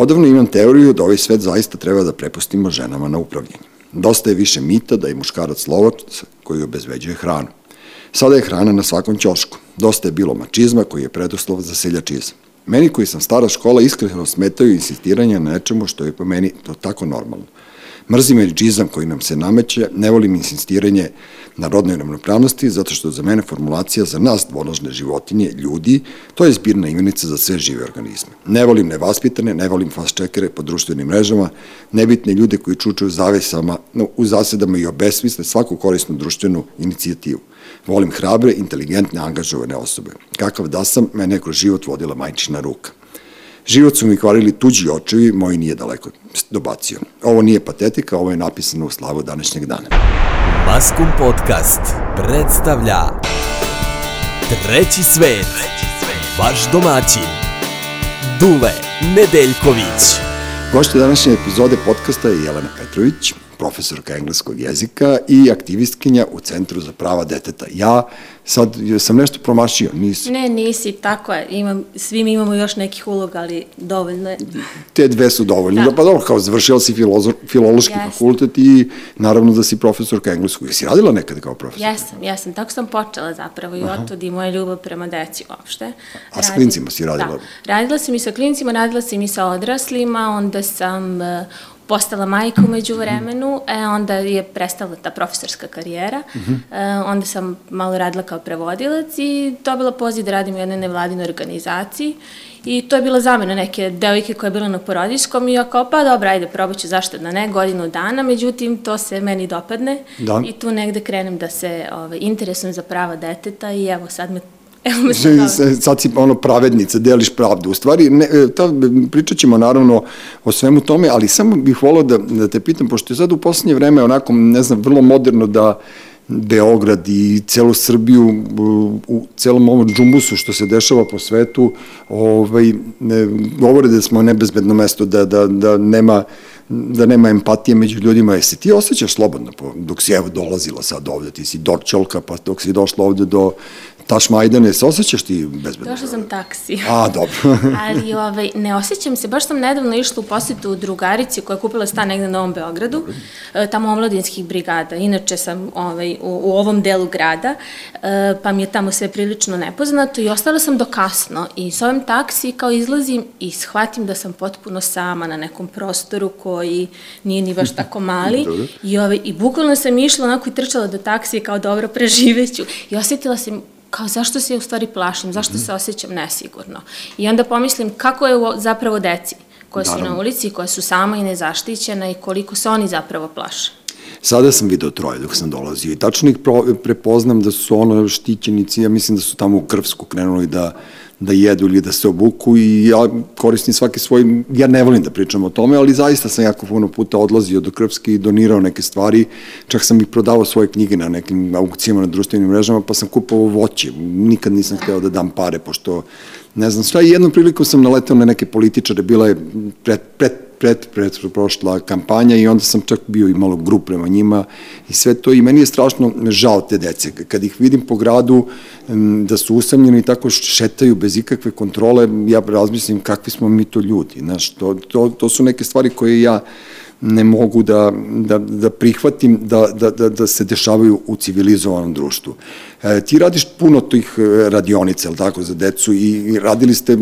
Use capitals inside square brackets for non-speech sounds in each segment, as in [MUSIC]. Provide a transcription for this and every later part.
Odavno imam teoriju da ovaj svet zaista treba da prepustimo ženama na upravljanje. Dosta je više mita da je muškarac lovac koji obezveđuje hranu. Sada je hrana na svakom ćošku. Dosta je bilo mačizma koji je preduslov za seljačizam. Meni koji sam stara škola iskreno smetaju insistiranja na nečemu što je po meni to tako normalno. Mrzim eričizam koji nam se nameće, ne volim insistiranje na rodnoj ravnopravnosti, zato što za mene formulacija za nas dvonožne životinje, ljudi, to je zbirna imenica za sve žive organizme. Ne volim nevaspitane, ne volim fast čekere po društvenim mrežama, nebitne ljude koji čučaju zavesama, u zasedama i obesmisle svaku korisnu društvenu inicijativu. Volim hrabre, inteligentne, angažovane osobe. Kakav da sam, mene je kroz život vodila majčina ruka. Život su mi kvarili tuđi očevi, moj nije daleko dobacio. Ovo nije patetika, ovo je napisano u slavu današnjeg dana. Maskum Podcast predstavlja Treći svet, vaš domaćin, Dule Nedeljković. Gošće današnje epizode podcasta je Jelena Petrović, profesorka engleskog jezika i aktivistkinja u Centru za prava deteta. Ja sad sam nešto promašio, nisi. Ne, nisi, tako je. Imam, svi mi imamo još nekih uloga, ali dovoljno je. Te dve su dovoljne. Da. Pa dobro, kao završila si filozo, filološki yes. fakultet i naravno da si profesorka engleskog. Jesi radila nekada kao profesor? Jesam, jesam. Tako sam počela zapravo i otud i moja ljubav prema deci uopšte. A sa klincima si radila? Da. Radila sam i sa klincima, radila sam i sa odraslima, onda sam uh, postala majka umeđu vremenu, e, onda je prestala ta profesorska karijera, uh -huh. e, onda sam malo radila kao prevodilac i dobila poziv da radim u jednoj nevladinoj organizaciji i to je bila zamena neke devojke koja je bila na porodijskom i ja kao pa dobro, ajde, probat ću zašto da ne, godinu dana, međutim to se meni dopadne da. i tu negde krenem da se ove, ovaj, interesujem za prava deteta i evo sad me Evo sad si ono pravednica, deliš pravdu. U stvari, ne, e, ta, pričat ćemo naravno o svemu tome, ali samo bih volao da, da te pitam, pošto je sad u poslednje vreme onako, ne znam, vrlo moderno da Beograd i celu Srbiju u celom ovom džumbusu što se dešava po svetu ovaj, ne, govore da smo nebezbedno mesto, da, da, da nema da nema empatije među ljudima. Jesi ti osjećaš slobodno dok si evo dolazila sad ovde, ti si dorčolka, pa dok si došla ovde do Taš Majdane, se osjećaš ti bezbedno? Došla sam taksi. A, dobro. [LAUGHS] Ali ovaj, ne osjećam se, baš sam nedavno išla u posetu u drugarici koja je kupila stan negde na Novom Beogradu, dobro. E, tamo omladinskih brigada. Inače sam ovaj, u, u ovom delu grada, e, pa mi je tamo sve prilično nepoznato i ostala sam do kasno i s ovim taksi kao izlazim i shvatim da sam potpuno sama na nekom prostoru koji nije ni baš tako mali [LAUGHS] i, ovaj, i bukvalno sam išla onako i trčala do taksije kao dobro preživeću i osetila sam kao zašto se u stvari plašim, zašto se osjećam nesigurno. I onda pomislim kako je zapravo deci koje su Naravno. na ulici, koje su sama i nezaštićena i koliko se oni zapravo plaše. Sada sam video troje dok sam dolazio i tačno ih prepoznam da su ono štićenici, ja mislim da su tamo u Krvsku krenuli da da jedu ili da se obuku i ja koristim svaki svoj, ja ne volim da pričam o tome, ali zaista sam jako puno puta odlazio do Krpske i donirao neke stvari, čak sam i prodavao svoje knjige na nekim aukcijama na društvenim mrežama, pa sam kupovao voće, nikad nisam hteo da dam pare, pošto ne znam šta, i jednom priliku sam naletao na neke političare, bila je pred, pred pred, pred prošla kampanja i onda sam čak bio i malo grup prema njima i sve to i meni je strašno žao te dece. Kad ih vidim po gradu da su usamljeni i tako šetaju bez ikakve kontrole, ja razmislim kakvi smo mi to ljudi. Znaš, to, to, to su neke stvari koje ja ne mogu da, da, da prihvatim da, da, da, da se dešavaju u civilizovanom društvu. E, ti radiš puno tih e, radionica, ili tako, za decu i, i radili ste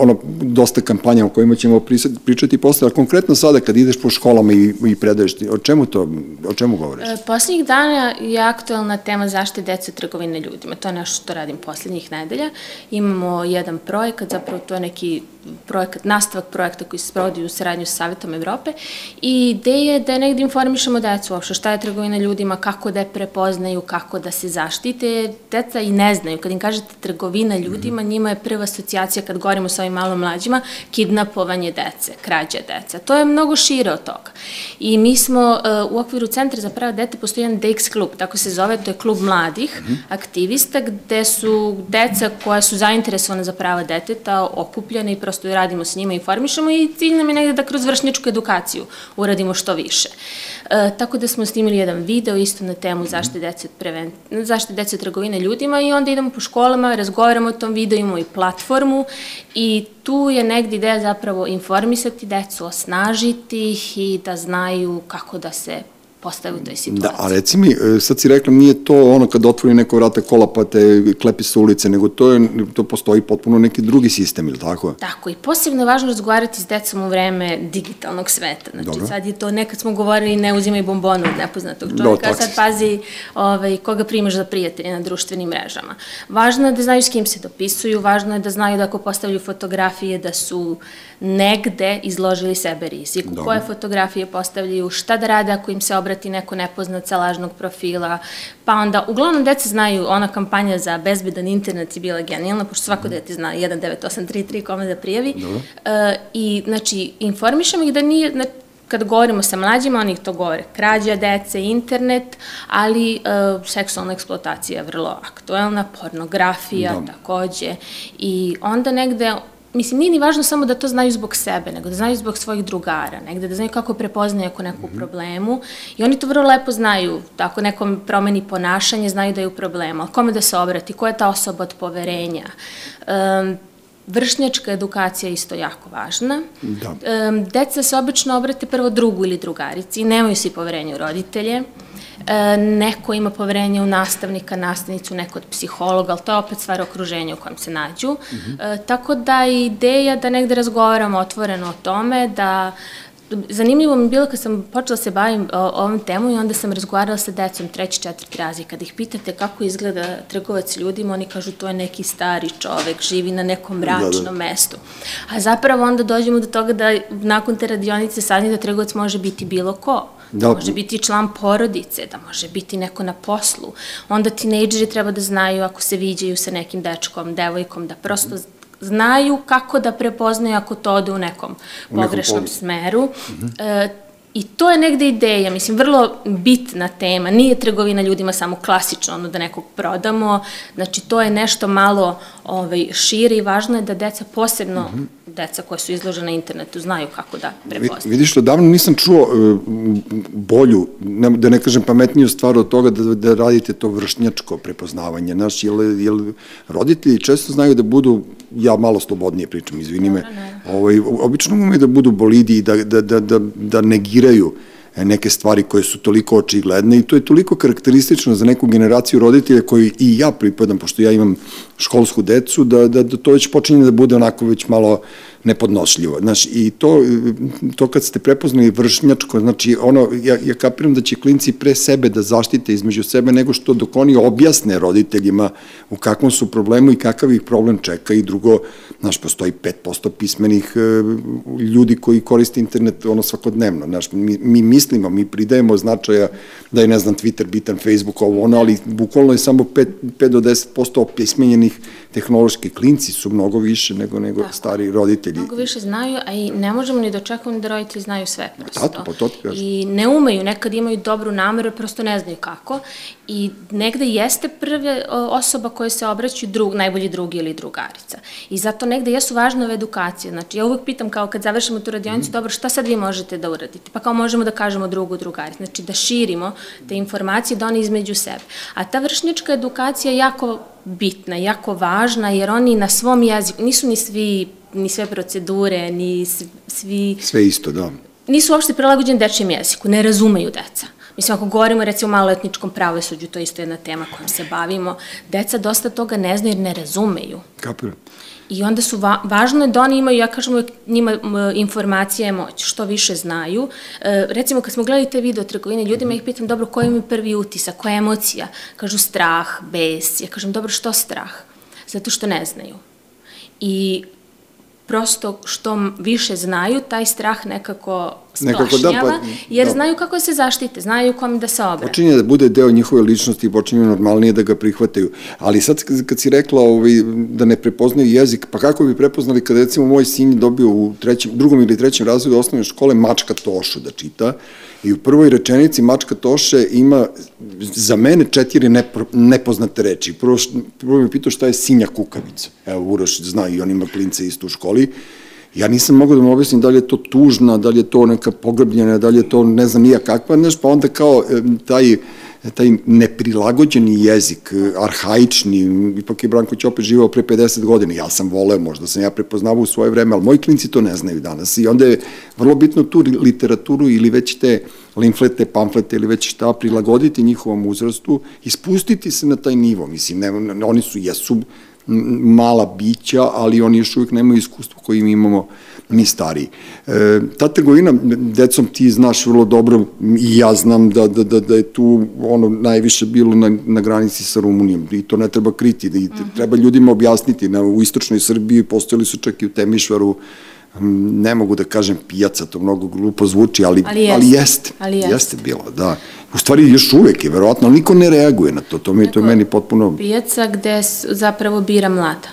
ono, dosta kampanja o kojima ćemo pričati posle, a konkretno sada kad ideš po školama i, i predaješ, o čemu to, o čemu govoriš? E, poslednjih dana je aktualna tema zaštite dece trgovine ljudima. To je nešto što radim poslednjih nedelja. Imamo jedan projekat, zapravo to je neki projekat, nastavak projekta koji se sprovodi u saradnju sa Savjetom Evrope i ideja je da negde informišemo decu uopšte šta je trgovina ljudima, kako da je prepoznaju, kako da se zaštite, deca i ne znaju. Kad im kažete trgovina ljudima, njima je prva asocijacija kad govorimo sa ovim malo mlađima, kidnapovanje dece, krađa dece. To je mnogo šire od toga. I mi smo uh, u okviru Centra za prava dete postoji jedan DX klub, tako se zove, to je klub mladih mm -hmm. aktivista, gde su deca koja su zainteresovane za prava deteta okupljene i prosto radimo s njima, informišemo i cilj nam je negde da kroz vršnjačku edukaciju uradimo što više. E, tako da smo snimili jedan video isto na temu zaštite dece od, preven... zaštite dece od trgovine ljudima i onda idemo po školama, razgovaramo o tom videu, imamo i platformu i tu je negdje ideja zapravo informisati decu, osnažiti ih i da znaju kako da se postave u toj situaciji. Da, a reci mi, e, sad si rekla, nije to ono kad otvori neko vrata kola pa te klepi sa ulice, nego to, je, to postoji potpuno neki drugi sistem, ili tako? Tako, i posebno je važno razgovarati s decom u vreme digitalnog sveta. Znači, Dobro. sad je to, nekad smo govorili ne uzimaj bombonu od nepoznatog čovjeka, Do, sad pazi ovaj, koga primaš za prijatelje na društvenim mrežama. Važno je da znaju s kim se dopisuju, važno je da znaju da ako postavljaju fotografije da su negde izložili sebe riziku, Dobro. koje fotografije postavljaju, šta da rade ako im se obrati neko nepoznat sa lažnog profila, pa onda, uglavnom deca znaju, ona kampanja za bezbedan internet je bila genijalna, pošto svako mm. dete zna 19833 kome da prijavi, Dobro. Uh, i znači, informišemo ih da nije, znači, kad govorimo sa mlađima, oni to govore, krađa dece, internet, ali uh, seksualna eksploatacija je vrlo aktuelna, pornografija da. takođe, i onda negde mislim, nije ni važno samo da to znaju zbog sebe, nego da znaju zbog svojih drugara, negde da znaju kako prepoznaju ako neku -hmm. problemu i oni to vrlo lepo znaju, da ako nekom promeni ponašanje, znaju da je u problemu, ali kome da se obrati, ko je ta osoba od poverenja. Um, vršnjačka edukacija je isto jako važna. Da. Um, deca se obično obrate prvo drugu ili drugarici, nemaju svi poverenje u roditelje, neko ima poverenje u nastavnika, nastavnicu, neko od psihologa, ali to je opet stvar okruženja u kojem se nađu. Mm -hmm. e, tako da je ideja da negde razgovaramo otvoreno o tome, da zanimljivo mi je bilo kad sam počela da se bavim o, ovom temu i onda sam razgovarala sa decom treći, četvrti razred. Kad ih pitate kako izgleda trgovac ljudima, oni kažu to je neki stari čovek, živi na nekom mračnom da, da. mestu. A zapravo onda dođemo do toga da nakon te radionice saznije da trgovac može biti bilo ko. Da, da može biti član porodice, da može biti neko na poslu. Onda tinejdžeri treba da znaju ako se viđaju sa nekim dečkom, devojkom, da prosto znaju kako da prepoznaju ako to ode u nekom pogrešnom smeru. Mm -hmm. e, I to je negde ideja, mislim, vrlo bitna tema. Nije trgovina ljudima samo klasično, ono da nekog prodamo. Znači, to je nešto malo ovaj, šire i važno je da deca posebno, mm -hmm. deca koja su izložena internetu, znaju kako da prepoznaju. Vidiš, što davno nisam čuo uh, bolju, ne, da ne kažem pametniju stvar od toga da, da radite to vršnjačko prepoznavanje. Znaš, jel, jel roditelji često znaju da budu ja malo slobodnije pričam, izvini me, ovaj, obično ume da budu bolidi i da, da, da, da, da negiraju e, neke stvari koje su toliko očigledne i to je toliko karakteristično za neku generaciju roditelja koji i ja pripadam, pošto ja imam školsku decu, da, da, da to već počinje da bude onako već malo nepodnošljivo. Znaš, i to, to kad ste prepoznali vršnjačko, znači, ono, ja, ja kapiram da će klinci pre sebe da zaštite između sebe nego što dok oni objasne roditeljima u kakvom su problemu i kakav ih problem čeka i drugo, znaš, postoji 5% pismenih e, ljudi koji koriste internet ono svakodnevno, znaš, mi, mi mislimo, mi pridajemo značaja da je, ne znam, Twitter bitan, Facebook, ovo ono, ali bukvalno je samo 5, 5 do 10% opismenjenih tehnološki klinci su mnogo više nego, nego Tako. stari roditelji. Mnogo više znaju, a i ne možemo ni da očekujemo da roditelji znaju sve prosto. Tato, pa to ti kažem. I ne umeju, nekad imaju dobru nameru, prosto ne znaju kako. I negde jeste prva osoba koja se obraćaju drug, najbolji drugi ili drugarica. I zato negde jesu važne ove edukacije. Znači, ja uvek pitam kao kad završimo tu radionicu, mm. dobro, šta sad vi možete da uradite? Pa kao možemo da kažemo drugu drugarici. Znači, da širimo te informacije, da oni između sebe. A ta vršnička edukacija jako bitna, jako važna, jer oni na svom jeziku, nisu ni svi, ni sve procedure, ni svi... Sve isto, da. Nisu uopšte prilagođeni dečijem jeziku, ne razumeju deca. Mislim, ako govorimo recimo o maloletničkom pravosuđu, to je isto jedna tema kojom se bavimo, deca dosta toga ne znaju jer ne razumeju. Kapiram. I onda su, va, važno je da oni imaju, ja kažem uvek, njima informacija je moć, što više znaju. E, recimo, kad smo gledali te video trgovine, ljudima -hmm. ih pitam, dobro, koji je prvi utisak, koja je emocija? Kažu strah, bes. Ja kažem, dobro, što strah? Zato što ne znaju. I prosto što više znaju, taj strah nekako splašnjava, nekako da, pa, jer da. znaju kako se zaštite, znaju kom da se obrate. Počinje da bude deo njihove ličnosti i počinje normalnije da ga prihvataju. Ali sad kad si rekla ovaj, da ne prepoznaju jezik, pa kako bi prepoznali kada recimo moj sin dobio u trećem, drugom ili trećem razredu osnovne škole mačka Tošu da čita, I u prvoj rečenici Mačka Toše ima za mene četiri nepoznate reči. Prvo, prvo mi pitao šta je sinja kukavica. Evo, Uroš zna i on ima klince isto u školi. Ja nisam mogao da mu objasnim da li je to tužna, da li je to neka pogrbljena, da li je to ne znam nija kakva, znaš, pa onda kao taj taj neprilagođeni jezik, arhaični, ipak je Branko Ćope živao pre 50 godina, ja sam voleo, možda sam ja prepoznavao u svoje vreme, ali moji klinci to ne znaju danas. I onda je vrlo bitno tu literaturu ili već te limflete, pamflete ili već šta, prilagoditi njihovom uzrastu i spustiti se na taj nivo, mislim, ne, oni su, jesu mala bića, ali oni još uvijek nemaju iskustvo koje mi imamo mi stariji. E, ta trgovina, decom ti znaš vrlo dobro i ja znam da, da, da, da je tu ono najviše bilo na, na granici sa Rumunijom i to ne treba kriti, da i treba ljudima objasniti. Na, u istočnoj Srbiji postojali su čak i u Temišvaru ne mogu da kažem pijaca, to mnogo glupo zvuči, ali, ali, jest. ali jeste. Ali jeste. jeste bilo, da. U stvari još uvek je, verovatno, ali niko ne reaguje na to, to, mi, to je meni potpuno... Pijaca gde zapravo bira mlada.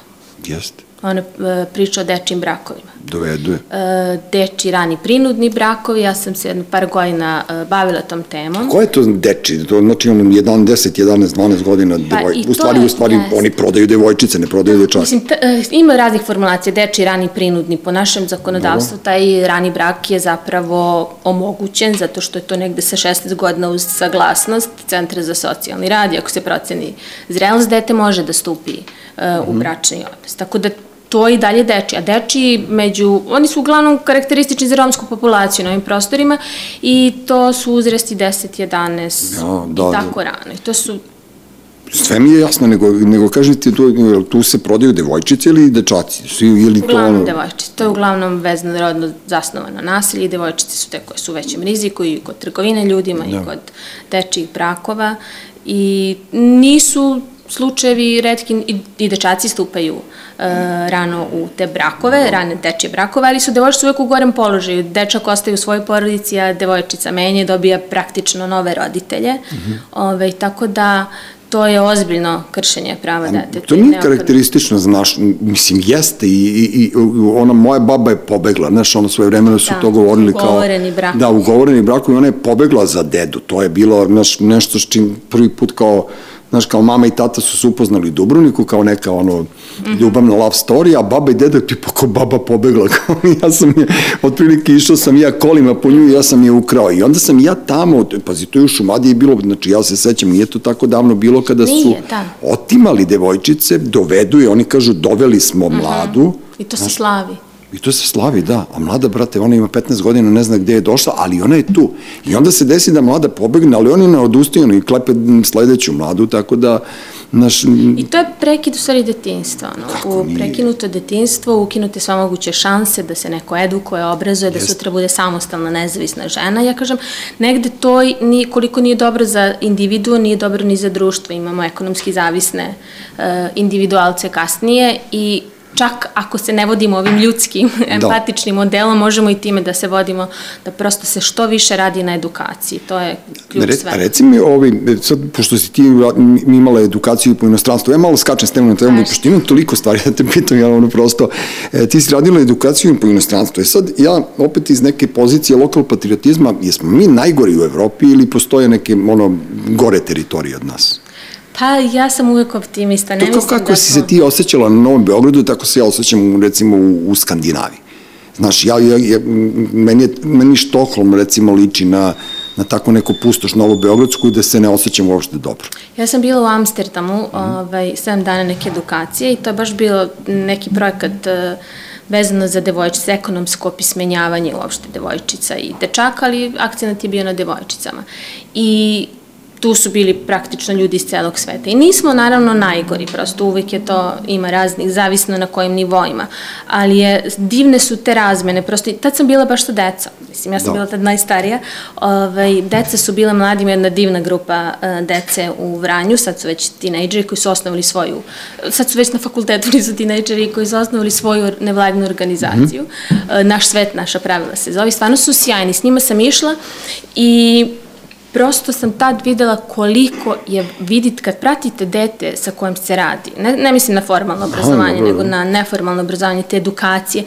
Jeste. Ona e, priča o dečim brakovima dovedu je? E, deči rani prinudni brakovi, ja sam se jedno par godina e, bavila tom temom. A ko je to deči? To znači on 1, 10, 11, 12 godina, pa, devoj... u stvari, je, u stvari yes. oni prodaju devojčice, ne prodaju dečake. Mislim, t, e, ima raznih formulacija, deči rani prinudni, po našem zakonodavstvu taj rani brak je zapravo omogućen, zato što je to negde sa 16 godina uz saglasnost Centra za socijalni rad, ako se proceni zrelost, dete može da stupi uh, u mhm. bračni odnos. Tako da to i dalje deči. A deči među, oni su uglavnom karakteristični za romsku populaciju na ovim prostorima i to su uzrasti 10, 11 ja, da, i da. tako da. rano. I to su Sve mi je jasno, nego, nego kažete, tu, tu se prodaju devojčice ili dečaci? Ili to uglavnom devojčice. To je uglavnom vezno rodno zasnovano nasilje i devojčice su te koje su u većem riziku i kod trgovine ljudima da. i kod dečijih brakova i nisu slučajevi redki i, i dečaci stupaju uh, rano u te brakove, rane dečje brakove, ali su devojčice uvek u gorem položaju. Dečak ostaje u svojoj porodici, a devojčica menje, dobija praktično nove roditelje. Mm -hmm. Ove, tako da to je ozbiljno kršenje prava deteta. To nije karakteristično za naš, mislim, jeste i, i, i ona moja baba je pobegla, znaš, ono svoje vremena su da, to govorili kao... Ugovoreni brak. Da, ugovoreni brak i ona je pobegla za dedu, to je bilo znaš, nešto s čim prvi put kao Znaš, kao mama i tata su se upoznali u Dubrovniku kao neka ono ljubavna love story, a baba i deda ti pa ko baba pobegla, [LAUGHS] kao ja sam je, otprilike išao sam ja kolima po nju i ja sam je ukrao. I onda sam ja tamo, pazi, to je u Šumadiji bilo, znači ja se sećam, nije to tako davno bilo kada nije, su da. otimali devojčice, dovedu je, oni kažu doveli smo mladu. Uh -huh. I to se slavi. I to se slavi, da. A mlada, brate, ona ima 15 godina, ne zna gde je došla, ali ona je tu. I onda se desi da mlada pobegne, ali oni ne odustaju i klepe sledeću mladu, tako da... Naš... I to je prekid u stvari detinstva. No? Kako u prekinuto detinstvo, ukinute sva moguće šanse da se neko edukuje, obrazuje, da Jest. sutra bude samostalna, nezavisna žena. Ja kažem, negde to ni, koliko nije dobro za individu, nije dobro ni za društvo. Imamo ekonomski zavisne uh, individualce kasnije i čak ako se ne vodimo ovim ljudskim, da. empatičnim modelom, možemo i time da se vodimo, da prosto se što više radi na edukaciji. To je ključ Re, sve. Reci mi, ovi, sad, pošto si ti imala edukaciju po inostranstvu, ja malo skačem s temom na temu, pošto imam toliko stvari da te pitam, ja ono prosto, e, ti si radila edukaciju po inostranstvu. E sad, ja opet iz neke pozicije lokal patriotizma, jesmo mi najgori u Evropi ili postoje neke, ono, gore teritorije od nas? Pa ja sam uvek optimista, ne to mislim kako da si smo... se ti osjećala na Novom Beogradu, tako se ja osjećam recimo u, u Skandinaviji. Znaš, ja, ja, ja, meni, je, meni Štokholm recimo liči na, na tako neku pustoš Novo Beogradsku da se ne osjećam uopšte dobro. Ja sam bila u Amsterdamu, mm. ovaj, 7 dana neke edukacije i to je baš bilo neki projekat uh, vezano za devojčice, ekonomsko opismenjavanje uopšte devojčica i dečaka, ali akcenat je bio na devojčicama. I tu su bili praktično ljudi iz celog sveta. I nismo naravno najgori, prosto uvek je to, ima raznih, zavisno na kojim nivoima, ali je, divne su te razmene, prosto tad sam bila baš sa deca, mislim, ja sam da. bila tad najstarija, ovaj, deca su bile mladim, jedna divna grupa uh, dece u Vranju, sad su već tinejdžeri koji su osnovali svoju, sad su već na fakultetu, [LAUGHS] nisu tinejdžeri koji su osnovali svoju nevladnu organizaciju, mm -hmm. uh, Naš svet, naša pravila se zove, stvarno su sjajni, s njima sam išla i prosto sam tad videla koliko je, vidit, kad pratite dete sa kojim se radi, ne, ne mislim na formalno obrazovanje, nego na neformalno obrazovanje, te edukacije,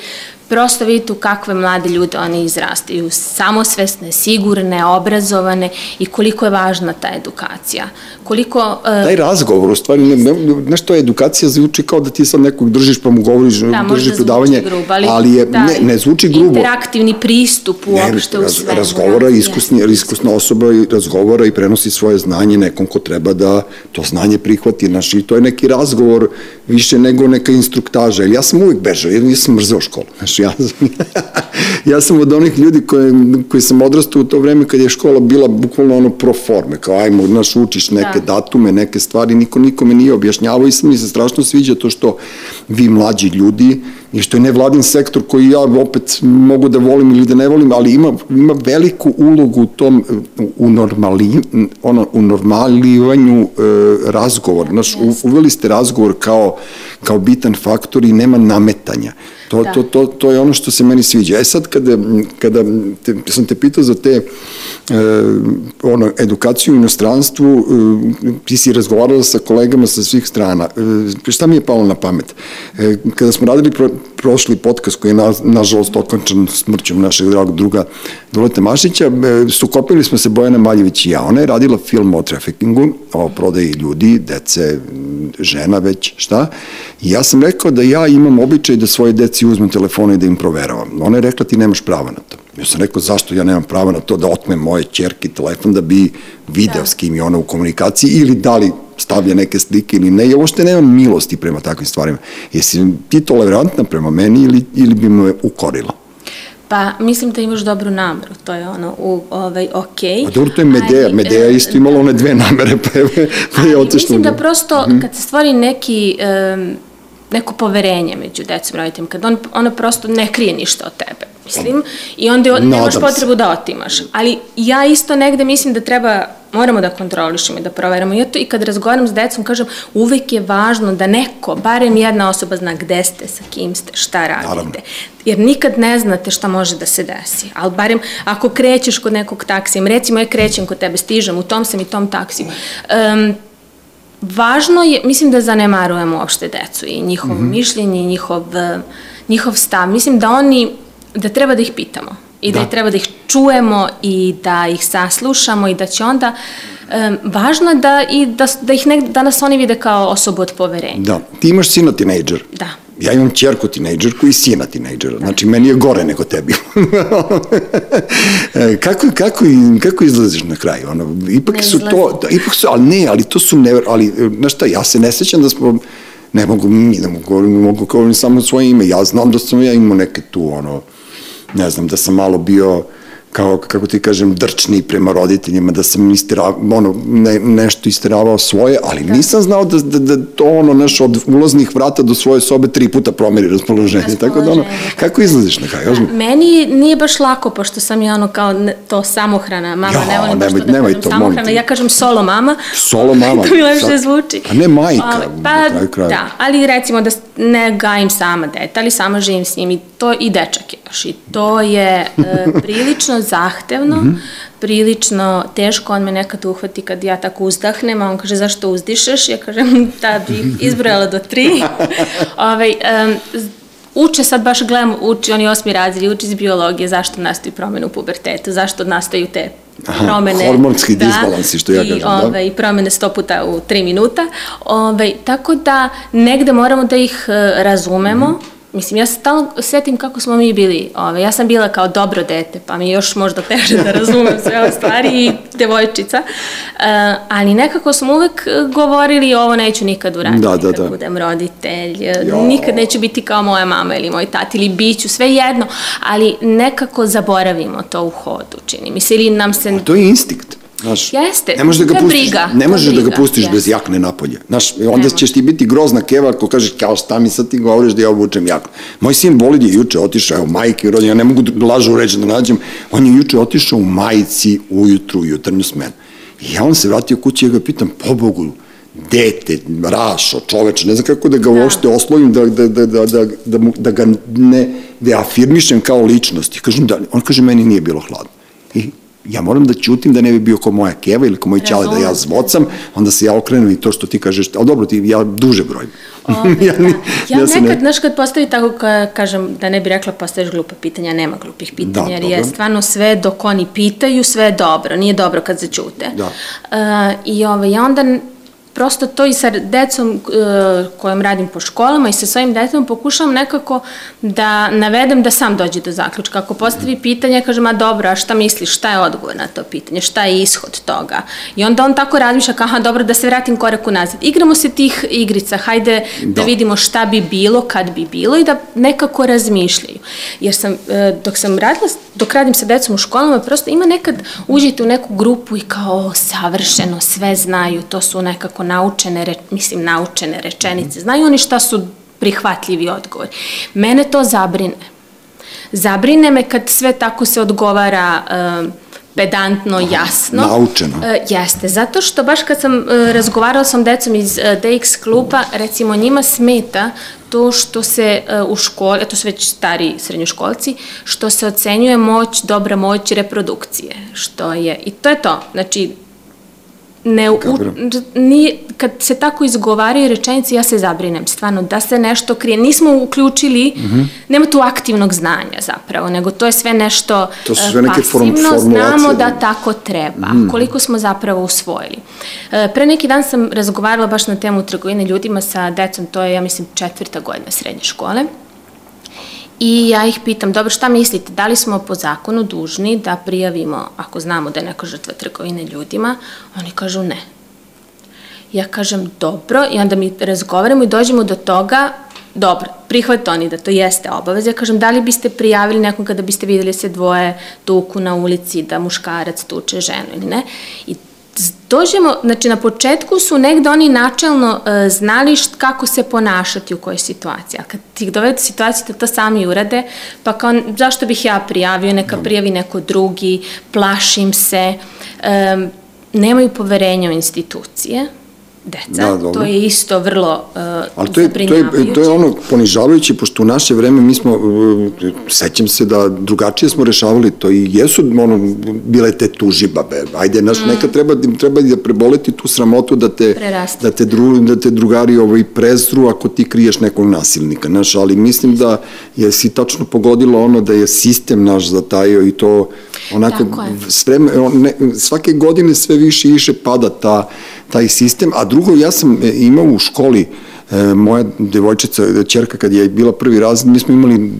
prosto vidite u kakve mlade ljude oni izrastaju, samosvesne, sigurne, obrazovane i koliko je važna ta edukacija. Koliko... Uh, Taj razgovor, u stvari, ne, ne, znaš to, edukacija zvuči kao da ti sad nekog držiš pa mu govoriš, da, držiš predavanje, grubo, ali, ali je, da, ne, ne zvuči grubo. Interaktivni pristup uopšte ne, raz, u svemu. Razgovora, da, iskusni, iskusna osoba i razgovara i prenosi svoje znanje nekom ko treba da to znanje prihvati, znaš, i to je neki razgovor više nego neka instruktaža. Ja sam uvijek bežao, ja nisam mrzeo školu. Znaš, [LAUGHS] ja, sam, ja sam od onih ljudi koje, koji sam odrastao u to vreme kad je škola bila bukvalno ono pro forme, kao ajmo, znaš, učiš neke da. datume, neke stvari, niko nikome nije objašnjavao i sam mi se strašno sviđa to što vi mlađi ljudi, i što je nevladin sektor koji ja opet mogu da volim ili da ne volim, ali ima, ima veliku ulogu u tom, u, normali, ono, u normalivanju e, razgovora. Znaš, uveli ste razgovor kao, kao bitan faktor i nema nametanja. To, da. to, to, to je ono što se meni sviđa. E sad, kada, kada te, sam te pitao za te e, ono, edukaciju u inostranstvu, e, ti si razgovarala sa kolegama sa svih strana. E, šta mi je palo na pamet? E, kada smo radili pro, prošli podcast koji je na, nažalost okončan smrćom našeg dragog druga Duleta Mašića, e, sukopili smo se Bojana Maljević i ja. Ona je radila film o trafikingu, o prodaji ljudi, dece, žena već, šta? I ja sam rekao da ja imam običaj da svoje deci uzmem telefone i da im proveravam. Ona je rekla ti nemaš prava na to. Ja sam rekao zašto ja nemam prava na to da otmem moje čerke telefon da bi video da. s kim je ona u komunikaciji ili da li stavlja neke slike ili ne. Ja uopšte nemam milosti prema takvim stvarima. Jesi ti tolerantna prema meni ili, ili bi me ukorila? Pa, mislim da imaš dobru nameru, to je ono, u, ovaj, okej. Okay. A dobro, to je Medeja, Ali, Medeja isto imala one dve namere, pa je, pa je otišla. Mislim da prosto, mm -hmm. kad se stvori neki, um, neko poverenje među decom roditeljima, kad on, ona prosto ne krije ništa od tebe, mislim, i onda Nadam nemaš potrebu da otimaš. Ali ja isto negde mislim da treba moramo da kontrolišemo i da proveramo. I, to, I kad razgovaram s decom, kažem, uvek je važno da neko, barem jedna osoba zna gde ste, sa kim ste, šta radite. Naravno. Jer nikad ne znate šta može da se desi. Ali barem ako krećeš kod nekog taksija, recimo ja krećem kod tebe, stižem u tom sam i tom taksiju, um, važno je, mislim da zanemarujemo uopšte decu i njihovo mm -hmm. mišljenje, njihov, njihov stav. Mislim da oni, da treba da ih pitamo i da, da treba da ih čujemo i da ih saslušamo i da će onda um, važno je da, i da, da, ih ne, da nas oni vide kao osobu od poverenja. Da, ti imaš sina tinejdžer. Da. Ja imam čerku tinejdžerku i sina tinejdžera. Da. Znači, meni je gore nego tebi. [LAUGHS] E, kako, kako, kako izlaziš na kraju? Ono, ipak ne su izlazim. to, da, ipak su, ali ne, ali to su never, ali, e, znaš šta, ja se ne sećam da smo, ne mogu, ne mogu govorim, mogu govorim samo svoje ime, ja znam da sam ja imao neke tu, ono, ne znam, da sam malo bio kao, kako ti kažem, drčni prema roditeljima, da sam istira, ono, ne, nešto istiravao svoje, ali da. nisam znao da, da, da to ono, naš, od ulaznih vrata do svoje sobe tri puta promeri raspoloženje. raspoloženje. Tako da ono, kako izlaziš na kraju? Da, meni nije baš lako, pošto sam ja ono kao ne, to samohrana mama, ja, ne volim to da nemoj kažem to, samohrana, ja kažem solo mama. Solo mama. [LAUGHS] to mi lepše zvuči. A ne majka, pa, kraju kraju. Da, ali recimo da ne gajim sama dete, ali sama živim s njim i to i dečak je baš i to je e, [LAUGHS] prilično zahtevno, mm -hmm. prilično teško, on me nekad uhvati kad ja tako uzdahnem, a on kaže zašto uzdišeš, ja kažem da bih [LAUGHS] izbrojala do tri. Ove, [LAUGHS] ovaj, um, uče sad baš gledam, uči, oni osmi razred, uči iz biologije, zašto nastaju promene u pubertetu, zašto nastaju te promene. Aha, hormonski da, disbalansi, što ja kažem, i, ove, da. I promene sto puta u tri minuta. Ove, tako da negde moramo da ih uh, razumemo, mm Mislim, ja se stalno setim kako smo mi bili. Ove, ja sam bila kao dobro dete, pa mi još možda teže da razumem sve ove stvari i devojčica. Uh, ali nekako smo uvek govorili ovo neću nikad uraditi da, da, da. budem roditelj. Jo. Nikad neću biti kao moja mama ili moj tati ili biću, sve jedno. Ali nekako zaboravimo to u hodu, čini mi se. Ili nam se... A to je instinkt. Znaš, Jeste, ne možeš da ga pustiš, briga, ne možeš da ga pustiš jeste. bez jakne napolje. Znaš, onda Nema. ćeš ti biti grozna keva ako kažeš kao šta mi sad ti govoriš da ja obučem jaknu. Moj sin Bolid je juče otišao, evo majke rođen, ja ne mogu da lažu reći da nađem, on je juče otišao u majici ujutru, u jutarnju smenu. I ja on se vratio kući i ja ga pitam, po Bogu, dete, rašo, čoveče, ne znam kako da ga da. uopšte oslovim, da, da, da, da, da, da, da ga ne, da afirmišem kao ličnost. I kažem da, on kaže, meni nije bilo hladno. Ja moram da ćutim da ne bi bio ko moja keva ili ko moj ćale da ja zvocam, onda se ja okrenem i to što ti kažeš, ali dobro, ti, ja duže brojim. Ove, [LAUGHS] Ja da. ni- ja, ja nekad, ne- znaš, kad postavi tako, ka, kažem, da ne bi rekla postaviš glupa pitanja, nema glupih pitanja, Da, jer dobro. je stvarno sve dok oni pitaju, sve je dobro, nije dobro kad začute. Da. Uh, I ovaj, ja onda prosto to i sa decom uh, kojom radim po školama i sa svojim decom pokušavam nekako da navedem da sam dođe do zaključka. Ako postavi pitanje, kažem, a dobro, a šta misliš, šta je odgovor na to pitanje, šta je ishod toga? I onda on tako razmišlja, aha, dobro, da se vratim korak unazad. Igramo se tih igrica, hajde da, Da. vidimo šta bi bilo, kad bi bilo i da nekako razmišljaju. Jer sam, e, dok sam radila, dok radim sa decom u školama, prosto ima nekad, uđete u neku grupu i kao, o, savršeno, sve znaju, to su nekako naučene, re, mislim, naučene rečenice. Znaju oni šta su prihvatljivi odgovori. Mene to zabrine. Zabrine me kad sve tako se odgovara um, pedantno, jasno. naučeno. E, jeste, zato što baš kad sam e, razgovarala sam decom iz e, DX kluba, recimo njima smeta to što se e, u školi, to su već stari srednjoškolci, što se ocenjuje moć, dobra moć reprodukcije, što je, i to je to, znači, ne, u, nije, kad se tako izgovaraju rečenice, ja se zabrinem, stvarno, da se nešto krije. Nismo uključili, mm. -hmm. nema tu aktivnog znanja zapravo, nego to je sve nešto To su e, sve neke form- znamo da tako treba, mm. koliko smo zapravo usvojili. E, pre neki dan sam razgovarala baš na temu trgovine ljudima sa decom, to je, ja mislim, četvrta godina srednje škole. I ja ih pitam, dobro, šta mislite, da li smo po zakonu dužni da prijavimo, ako znamo da je neka žrtva trgovine ljudima? Oni kažu ne. Ja kažem, dobro, i onda mi razgovaramo i dođemo do toga, dobro, prihvate oni da to jeste obaveza. Ja kažem, da li biste prijavili nekom kada biste videli da se dvoje tuku na ulici, da muškarac tuče ženu ili ne? I dođemo, znači na početku su negde oni načelno e, znali št, kako se ponašati u kojoj situaciji, a kad ti dovedu u situaciju da to sami urade, pa kao zašto bih ja prijavio, neka prijavi neko drugi, plašim se, e, nemaju poverenja u institucije, deca, Da, to je isto vrlo uh, Ali to je, to, je, to je ono ponižavajuće, pošto u naše vreme mi smo, uh, sećam se da drugačije smo rešavali to i jesu ono, bile te tužibabe. Ajde, naš, mm. nekad treba, treba da preboleti tu sramotu da te, Prerasti. da te, dru, da te drugari ovaj, prezru ako ti kriješ nekog nasilnika. Naš, ali mislim da je si tačno pogodilo ono da je sistem naš zatajio i to onako on ne, svake godine sve više i više pada ta, taj sistem, a drugo, ja sam e, imao u školi, e, moja devojčica, čerka kad je bila prvi razred, mi smo imali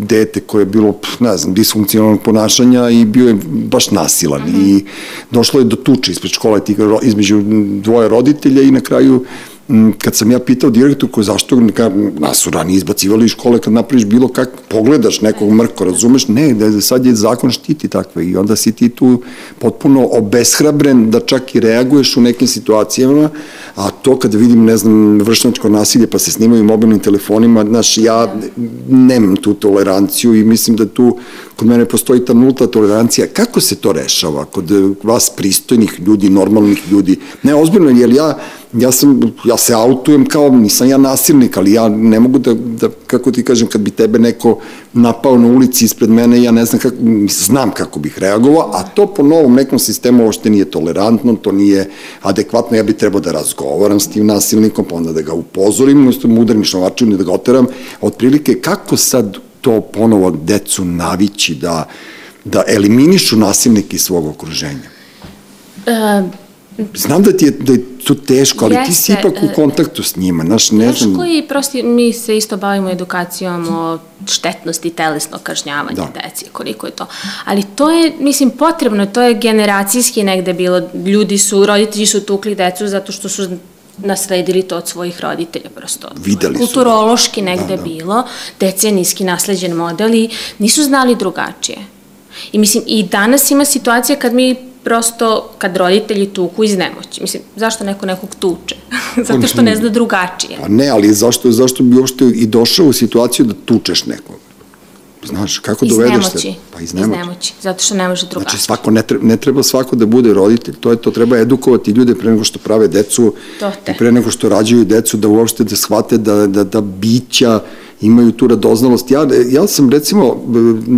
dete koje je bilo, ne znam, disfunkcionalnog ponašanja i bio je baš nasilan Mhm. i došlo je do tuče ispred škole između dvoje roditelja i na kraju kad sam ja pitao direktorku zašto nas su ranije izbacivali iz škole kad napraviš bilo kak, pogledaš nekog mrko, razumeš? Ne, da sad je zakon štiti takve i onda si ti tu potpuno obeshrabren da čak i reaguješ u nekim situacijama, a to kada vidim, ne znam, vršnačko nasilje pa se snimaju mobilnim telefonima, znaš, ja nemam tu toleranciju i mislim da tu kod mene postoji ta nulta tolerancija. Kako se to rešava kod vas pristojnih ljudi, normalnih ljudi? Ne, ozbiljno, jer ja ja sam, ja se autujem kao, nisam ja nasilnik, ali ja ne mogu da, da kako ti kažem, kad bi tebe neko napao na ulici ispred mene, ja ne znam kako, znam kako bih reagovao, a to po novom nekom sistemu uopšte nije tolerantno, to nije adekvatno, ja bih trebao da razgovaram s tim nasilnikom, pa onda da ga upozorim, umesto mu udarim šlavačinu i da ga oteram, otprilike kako sad to ponovo decu navići da, da eliminišu nasilnike iz svog okruženja? Uh, Znam da ti je, da je to teško, ali ti si Jeste, ipak u e, kontaktu s njima, znaš, ne znam. Teško i prosti, mi se isto bavimo edukacijom o štetnosti telesnog kažnjavanja Da. da. deci, koliko je to. Ali to je, mislim, potrebno, to je generacijski negde bilo. Ljudi su, roditelji su tukli decu zato što su nasledili to od svojih roditelja prosto. Videli su, da. Kulturološki negde Da, da. bilo, decenijski nasleđen model i nisu znali drugačije. I mislim, i danas ima situacija kad mi prosto, kad roditelji tuku iz nemoći. Mislim, zašto neko nekog tuče? [LAUGHS] Zato što ne zna drugačije. Pa ne, ali zašto, zašto bi uopšte i došao u situaciju da tučeš nekog? Znaš, kako Iz dovedeš nemoći. se? Pa iz Iz nemoći. nemoći. Zato što ne može drugačije. Znači, svako, ne treba, ne treba svako da bude roditelj, to je to, treba edukovati ljude pre nego što prave decu i pre nego što rađaju decu, da uopšte da shvate da, da, da bića imaju tu radoznalost. Ja, ja sam recimo,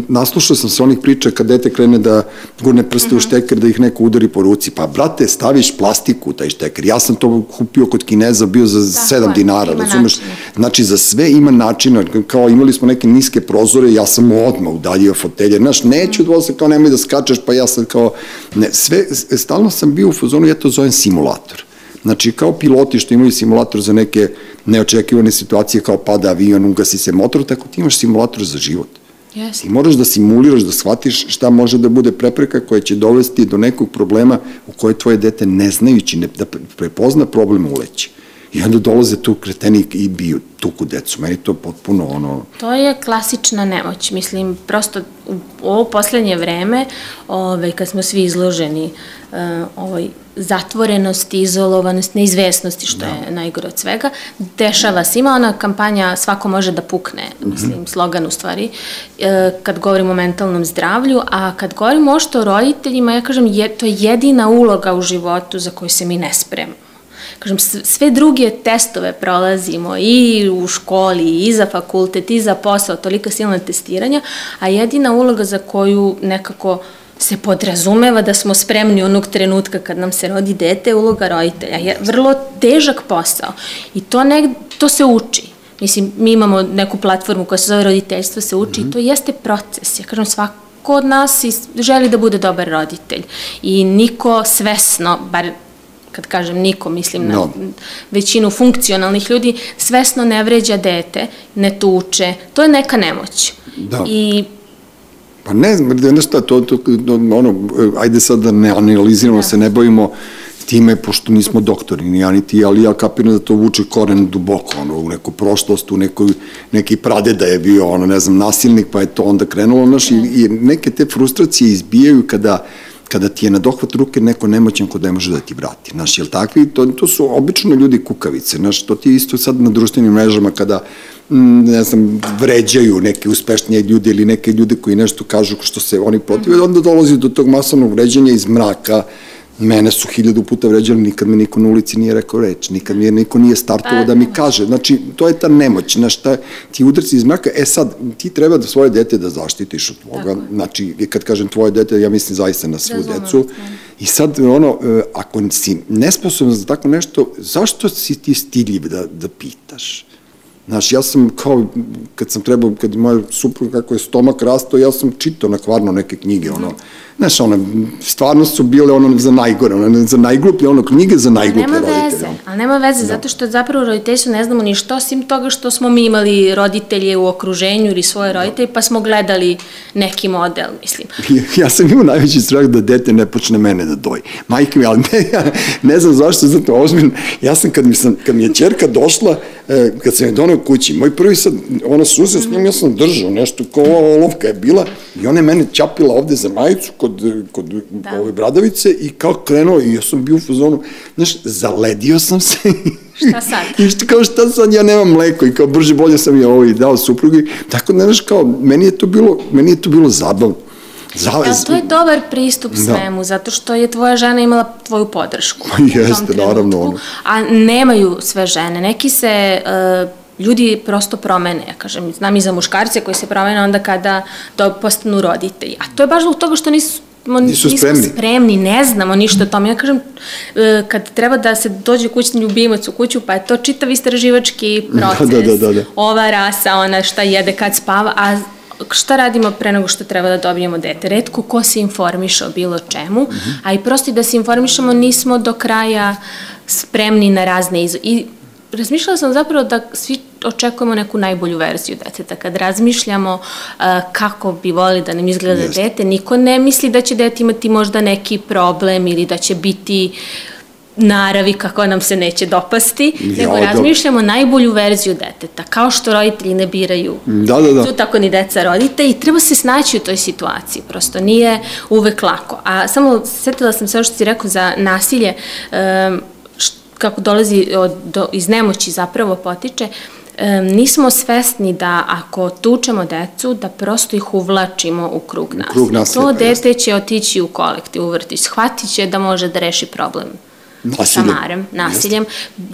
naslušao sam se onih priča kad dete krene da gurne prste u mhm. šteker, da ih neko udari po ruci. Pa, brate, staviš plastiku u taj šteker. Ja sam to kupio kod Kineza, bio za da, 7 dinara, razumeš? Znači, za sve ima načina, kao imali smo neke niske prozore, ja sam odmah udaljio fotelje. Znaš, neću da se kao nemoj da skačeš, pa ja sam kao, ne, sve, stalno sam bio u fazonu, ja to zovem simulator. Znači, kao piloti što imaju simulator za neke neočekivane situacije, kao pada avion, ugasi se motor, tako ti imaš simulator za život. Yes. Ti moraš da simuliraš, da shvatiš šta može da bude prepreka koja će dovesti do nekog problema u koje tvoje dete ne znajući, ne, da prepozna problem uleći. I onda dolaze tu kreteni i biju tuku decu. Meni to potpuno ono... To je klasična nemoć. Mislim, prosto u ovo poslednje vreme, ove, kad smo svi izloženi uh, ovoj zatvorenosti, izolovanosti, neizvesnosti, što da. je najgore od svega, dešava se. Ima ona kampanja svako može da pukne, mm -hmm. mislim, slogan u stvari, e, kad govorimo o mentalnom zdravlju, a kad govorimo o što o roditeljima, ja kažem, je, to je jedina uloga u životu za koju se mi ne spremamo kažem, sve druge testove prolazimo i u školi, i za fakultet, i za posao, tolika silna testiranja, a jedina uloga za koju nekako se podrazumeva da smo spremni onog trenutka kad nam se rodi dete, uloga roditelja je vrlo težak posao i to, ne, to se uči. Mislim, mi imamo neku platformu koja se zove roditeljstvo se uči mm -hmm. i to jeste proces. Ja kažem, svako od nas želi da bude dobar roditelj i niko svesno, bar kad kažem niko, mislim na no. većinu funkcionalnih ljudi, svesno ne vređa dete, ne tuče, to je neka nemoć. Da. I Pa ne znam, znaš šta, to, to, ono, ajde sad da ne analiziramo, da. se ne bojimo time, pošto nismo doktori, ni ja ni ti, ali ja kapiram da to vuče koren duboko, ono, u neku prošlost, u nekoj, neki pradeda je bio, ono, ne znam, nasilnik, pa je to onda krenulo, znaš, i, i neke te frustracije izbijaju kada, kada ti je na dohvat ruke neko nemoćan ko ne može da ti vrati. Znaš, jel takvi, to, to su obično ljudi kukavice, znaš, to ti isto sad na društvenim mrežama kada ne znam, vređaju neke uspešnije ljude ili neke ljude koji nešto kažu što se oni protive, onda dolazi do tog masovnog vređanja iz mraka, Mene su hiljadu puta vređali, nikad mi niko na ulici nije rekao reč, nikad mi niko nije startovao da mi kaže. Znači, to je ta nemoć, znaš, ta, ti udarci iz mraka, e sad, ti treba da svoje dete da zaštitiš od toga, znači, kad kažem tvoje dete, ja mislim zaista na svu decu. I sad, ono, e, ako si nesposoban za tako nešto, zašto si ti stidljiv da, da pitaš? Znaš, ja sam kao, kad sam trebao, kad moja supruga, kako je stomak rastao, ja sam čitao na kvarno neke knjige, ono, Znaš, ono, stvarno su bile ono za najgore, ono, za najgluplje, ono, knjige za najgluplje nema roditelje. Veze, ali nema veze, da. zato što zapravo roditeljstvo ne znamo ništa, osim toga što smo mi imali roditelje u okruženju ili svoje roditelje, pa smo gledali neki model, mislim. Ja, [LAUGHS] ja sam imao najveći strah da dete ne počne mene da doji. Majke mi, ali ne, [LAUGHS] ja ne znam zašto, zato ozbiljno, ja sam, kad mi, sam, kad mi je čerka došla, e, kad sam je donao kući, moj prvi sad, ona suze s njom, ja sam držao nešto, kao olovka je bila, i ona je mene čapila ovde za majicu, kod kod, kod da. ove bradavice i kao krenuo i ja sam bio u fazonu, znaš, zaledio sam se Šta sad? [LAUGHS] I što, kao šta sad, ja nemam mleko i kao brže bolje sam je ovo i dao suprugi. Tako da, znaš, kao, meni je to bilo, meni je to bilo zabavno. Za, ja, to je dobar pristup da. svemu, zato što je tvoja žena imala tvoju podršku. [LAUGHS] Jeste, naravno. Ono. A nemaju sve žene. Neki se uh, ljudi prosto promene, ja kažem, znam i za muškarce koji se promene onda kada do, postanu roditelji. A to je baš zbog toga što nisu nisu nismo spremni. spremni, ne znamo ništa o tome. Ja kažem, e, kad treba da se dođe kućni ljubimac u kuću, pa je to čitav istraživački [LAUGHS] proces. Da, da, da, da. Ova rasa, ona šta jede kad spava, a šta radimo pre nego što treba da dobijemo dete? Redko ko se informiše o bilo čemu, mm -hmm. a i prosto i da se informišemo nismo do kraja spremni na razne iz... I razmišljala sam zapravo da svi očekujemo neku najbolju verziju deteta. Kad razmišljamo uh, kako bi volili da nam izgleda Jeste. dete, niko ne misli da će dete imati možda neki problem ili da će biti naravi kako nam se neće dopasti, ja, nego razmišljamo najbolju verziju deteta, kao što roditelji ne biraju. Da, da, da. Tu tako ni deca rodite i treba se snaći u toj situaciji, prosto nije uvek lako. A samo setila sam se ovo što si rekao za nasilje, um, kako dolazi od, do, iz nemoći zapravo potiče, nismo svesni da ako tučemo decu, da prosto ih uvlačimo u krug nasilja. Krug nasilja to pa dete će otići u kolektiv, u vrtić, shvatit će da može da reši problem Nasiljem. šamarem, nasiljem,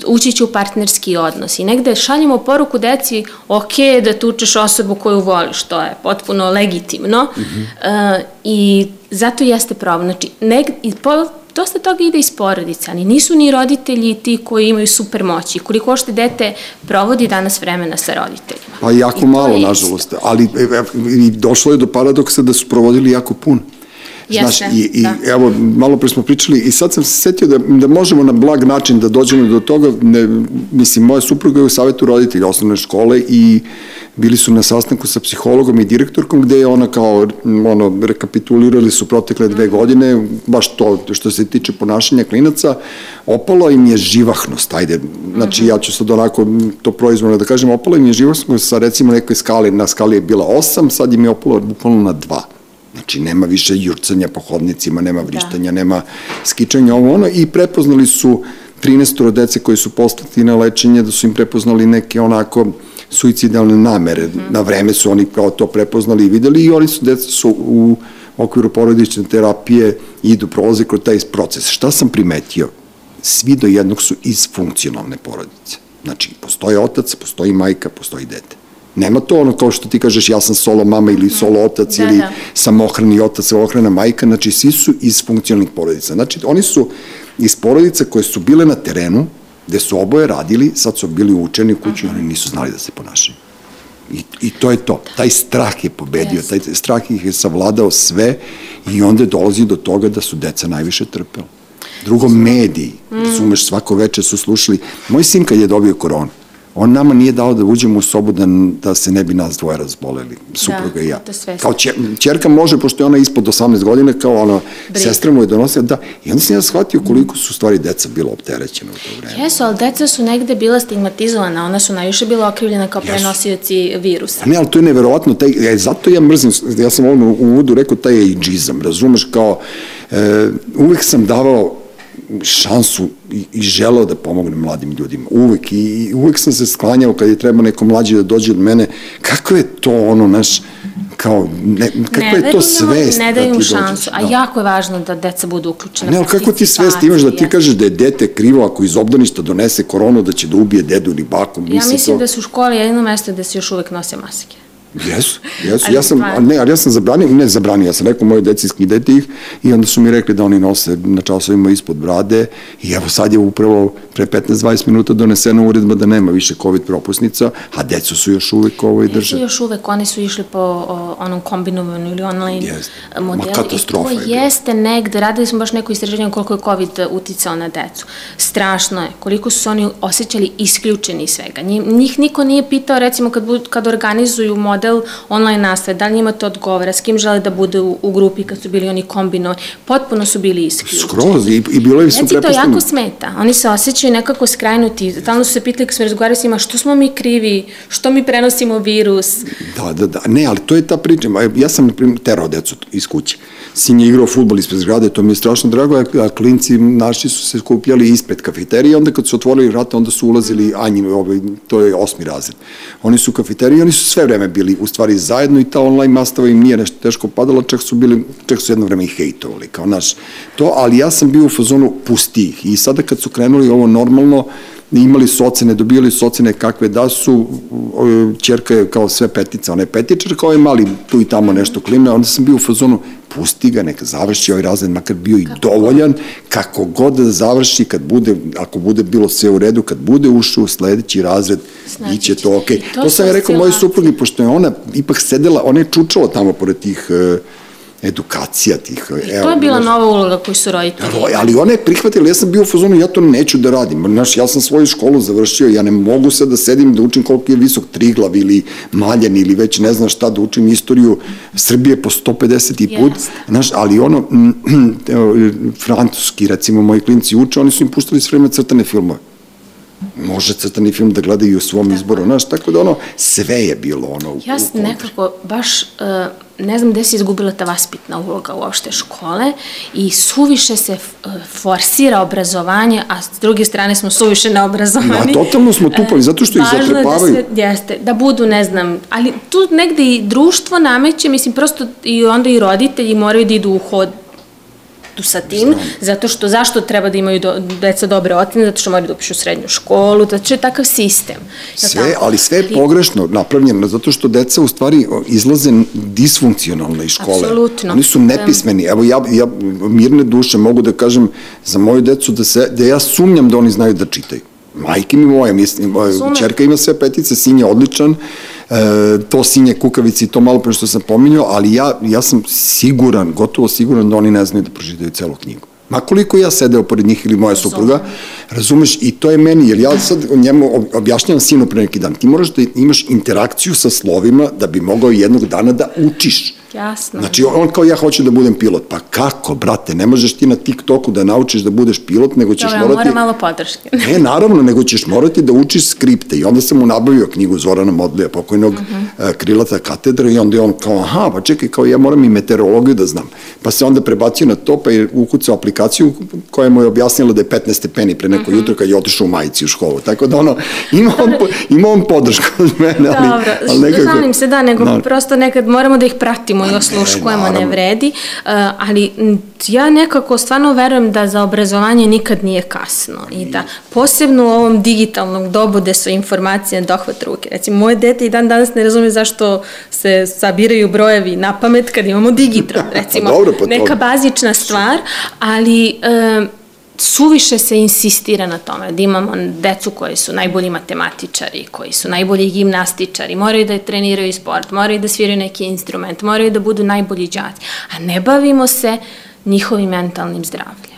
ući će u partnerski odnos i negde šaljemo poruku deci, ok da tučeš osobu koju voliš, to je potpuno legitimno mm -hmm. uh, i zato jeste problem. Znači, neg, i po, dosta toga ide iz porodice, ali nisu ni roditelji ti koji imaju super moći. Koliko ošte dete provodi danas vremena sa roditeljima. Pa jako malo, nažalost. Ali e, e, došlo je do paradoksa da su provodili jako puno. Znaš, i, i da. evo, malo pre smo pričali i sad sam se setio da, da možemo na blag način da dođemo do toga, ne, mislim, moja supruga je u savetu roditelja osnovne škole i bili su na sastanku sa psihologom i direktorkom gde je ona kao, ono, rekapitulirali su protekle dve godine, baš to što se tiče ponašanja klinaca, opala im je živahnost, ajde, znači mhm. ja ću sad onako to proizvodno da kažem, opala im je živahnost sa recimo nekoj skali, na skali je bila 8, sad im je opala bukvalno na 2 Znači, nema više jurcanja po hodnicima, nema da. vrištanja, da. nema skičanja, ovo ono, i prepoznali su 13 dece koji su postati na lečenje, da su im prepoznali neke onako suicidalne namere. Mm. Na vreme su oni kao to prepoznali i videli i oni su, deca su u okviru porodične terapije idu, prolaze kroz taj proces. Šta sam primetio? Svi do jednog su iz funkcionalne porodice. Znači, postoji otac, postoji majka, postoji dete. Nema to ono kao što ti kažeš ja sam solo mama ili solo otac da, ili da. samohrani otac, samohrana majka, znači svi su iz funkcionalnih porodica. Znači oni su iz porodica koje su bile na terenu, gde su oboje radili, sad su bili učeni u kući i oni nisu znali da se ponašaju. I, I to je to. Taj strah je pobedio, yes. taj strah ih je savladao sve i onda dolazi do toga da su deca najviše trpela. Drugo, mediji, mm. razumeš, svako veče su slušali. Moj sin kad je dobio koronu, on nama nije dao da uđemo u sobu da, da se ne bi nas dvoje razboleli, supruga da, i ja. Kao čer, čerka može, pošto je ona ispod 18 godina, kao ona, sestra mu je donosila, da, i onda sam ja shvatio koliko su stvari deca bilo opterećena u to vreme. Jesu, ali deca su negde bila stigmatizovana, ona su najviše bila okrivljena kao prenosioci virusa. Ne, ali to je neverovatno, taj, ja, zato ja mrzim, ja sam ovdje u uvodu rekao taj ageizam, razumeš, kao, e, uvek sam davao šansu i, i želeo da pomognem mladim ljudima. Uvek. I, I uvek sam se sklanjao kad je treba neko mlađi da dođe od mene. Kako je to ono, naš, kao, ne, kako ne, je to svest? Ne daju da šansu, a da. jako je važno da deca budu uključena. Ne, ali kako ti svest imaš da ti kažeš da je dete krivo ako iz obdaništa donese koronu da će da ubije dedu ili baku? Ja mislim to... da su u školi jedino mesto gde se još uvek nose maske. Jesu, jesu. Ja sam, ne, ali ja sam zabranio, ne zabranio, ja sam rekao moje deci skidajte ih i onda su mi rekli da oni nose na časovima ispod brade i evo sad je upravo pre 15-20 minuta donesena uredba da nema više COVID propusnica, a decu su još uvek ovo i drže. još uvek, oni su išli po o, onom kombinovanju ili online jeste. modelu. Ma katastrofa I to je jeste negde, radili smo baš neko istraživanje koliko je COVID uticao na decu. Strašno je, koliko su oni osjećali isključeni iz svega. Njih niko nije pitao, recimo, kad, kad organizuju model model online nastave, da li njima to odgovara, s kim žele da bude u, u grupi kad su bili oni kombinovani, potpuno su bili isključeni. Skroz, i, i bilo je su prepostavljeni. to jako smeta, oni se osjećaju nekako skrajnuti, stalno su se pitali kad smo razgovarali s njima, što smo mi krivi, što mi prenosimo virus. Da, da, da, ne, ali to je ta priča, ja sam terao decu iz kuće sin je igrao futbol ispred zgrade, to mi je strašno drago, a klinci naši su se skupljali ispred kafeterije, onda kad su otvorili vrata, onda su ulazili Anjin, ovaj, to je osmi razred. Oni su u kafeteriji, oni su sve vreme bili u stvari zajedno i ta online nastava im nije nešto teško padala, čak su bili, čak su jedno vreme i hejtovali, kao naš to, ali ja sam bio u fazonu pustih i sada kad su krenuli ovo normalno, imali su ocene, dobijali su ocene kakve da su, čerka je kao sve petica, ona je petičar, kao je mali tu i tamo nešto klime, onda sam bio u fazonu, pusti ga, neka završi ovaj razred, makar bio i dovoljan, kako god da završi, kad bude, ako bude bilo sve u redu, kad bude ušao u sledeći razred, znači, biće to okej. Okay. To, to sam ja rekao mojoj suprugi, pošto je ona ipak sedela, ona je čučala tamo pored tih uh, edukacija tih. I evo, to je bila nova uloga koju su roditelji. Ali ona je prihvatila, ja sam bio u fazonu, ja to neću da radim. Znaš, ja sam svoju školu završio, ja ne mogu sad da sedim da učim koliko je visok triglav ili maljan ili već ne znam šta da učim istoriju Srbije po 150. put. Znaš, ali ono, [CLEARS THROAT] francuski, recimo, moji klinci uče, oni su im pustili s vreme crtane filmove može crtani film da gledaju u svom izboru, znaš, tako da ono, sve je bilo ono u, Ja sam nekako baš, uh, ne znam gde se izgubila ta vaspitna uloga uopšte škole i suviše se uh, forsira obrazovanje, a s druge strane smo suviše neobrazovani. Da, totalno smo tupali, zato što ih zatrepavaju. Da se, jeste, da budu, ne znam, ali tu negde i društvo nameće, mislim, prosto i onda i roditelji moraju da idu u hod kontaktu sa tim, Znam. zato što zašto treba da imaju do, deca dobre ocene, zato što moraju da upišu srednju školu, što je takav sistem. Sve, tako? ali sve je pogrešno napravljeno, zato što deca u stvari izlaze disfunkcionalne iz škole. Apsolutno. Oni su nepismeni. Evo ja, ja mirne duše mogu da kažem za moju decu da, se, da ja sumnjam da oni znaju da čitaju. Majke mi moja, mislim, moja čerka ima sve petice, sin je odličan, e, to sinje kukavici i to malo pre što sam pominjao, ali ja, ja sam siguran, gotovo siguran da oni ne znaju da pročitaju celu knjigu. Ma koliko ja sedeo pored njih ili moja supruga, razumeš, i to je meni, jer ja sad njemu objašnjavam sinu pre neki dan, ti moraš da imaš interakciju sa slovima da bi mogao jednog dana da učiš. Jasno. Znači, on kao ja hoću da budem pilot. Pa kako, brate, ne možeš ti na TikToku da naučiš da budeš pilot, nego ćeš Dobre, morati... mora malo podrške. ne, naravno, nego ćeš morati da učiš skripte. I onda sam mu nabavio knjigu Zorana Modlija, pokojnog uh mhm. -huh. krilata katedra, i onda je on kao, aha, pa čekaj, kao ja moram i meteorologiju da znam. Pa se onda prebacio na to, pa je ukucao aplikaciju koja mu je objasnila da je 15 stepeni pre neko uh mhm. -huh. jutro kad je otišao u majici u školu. Tako da ono, ima on, ima on podršku od mene, ali, Dobro, ali nekako... Šalim se, da, nego no. prosto nekad moramo da ih pratimo i osluškujemo ne vredi, uh, ali ja nekako stvarno verujem da za obrazovanje nikad nije kasno i da posebno u ovom digitalnom dobu gde su informacije dohvat ruke. Recimo, moje dete i dan danas ne razume zašto se sabiraju brojevi na pamet kad imamo [LAUGHS] digitron, recimo. Dobro, pa neka bazična stvar, ali uh, suviše se insistira na tome da imamo decu koji su najbolji matematičari, koji su najbolji gimnastičari, moraju da treniraju sport, moraju da sviraju neki instrument, moraju da budu najbolji džaci, a ne bavimo se njihovim mentalnim zdravljem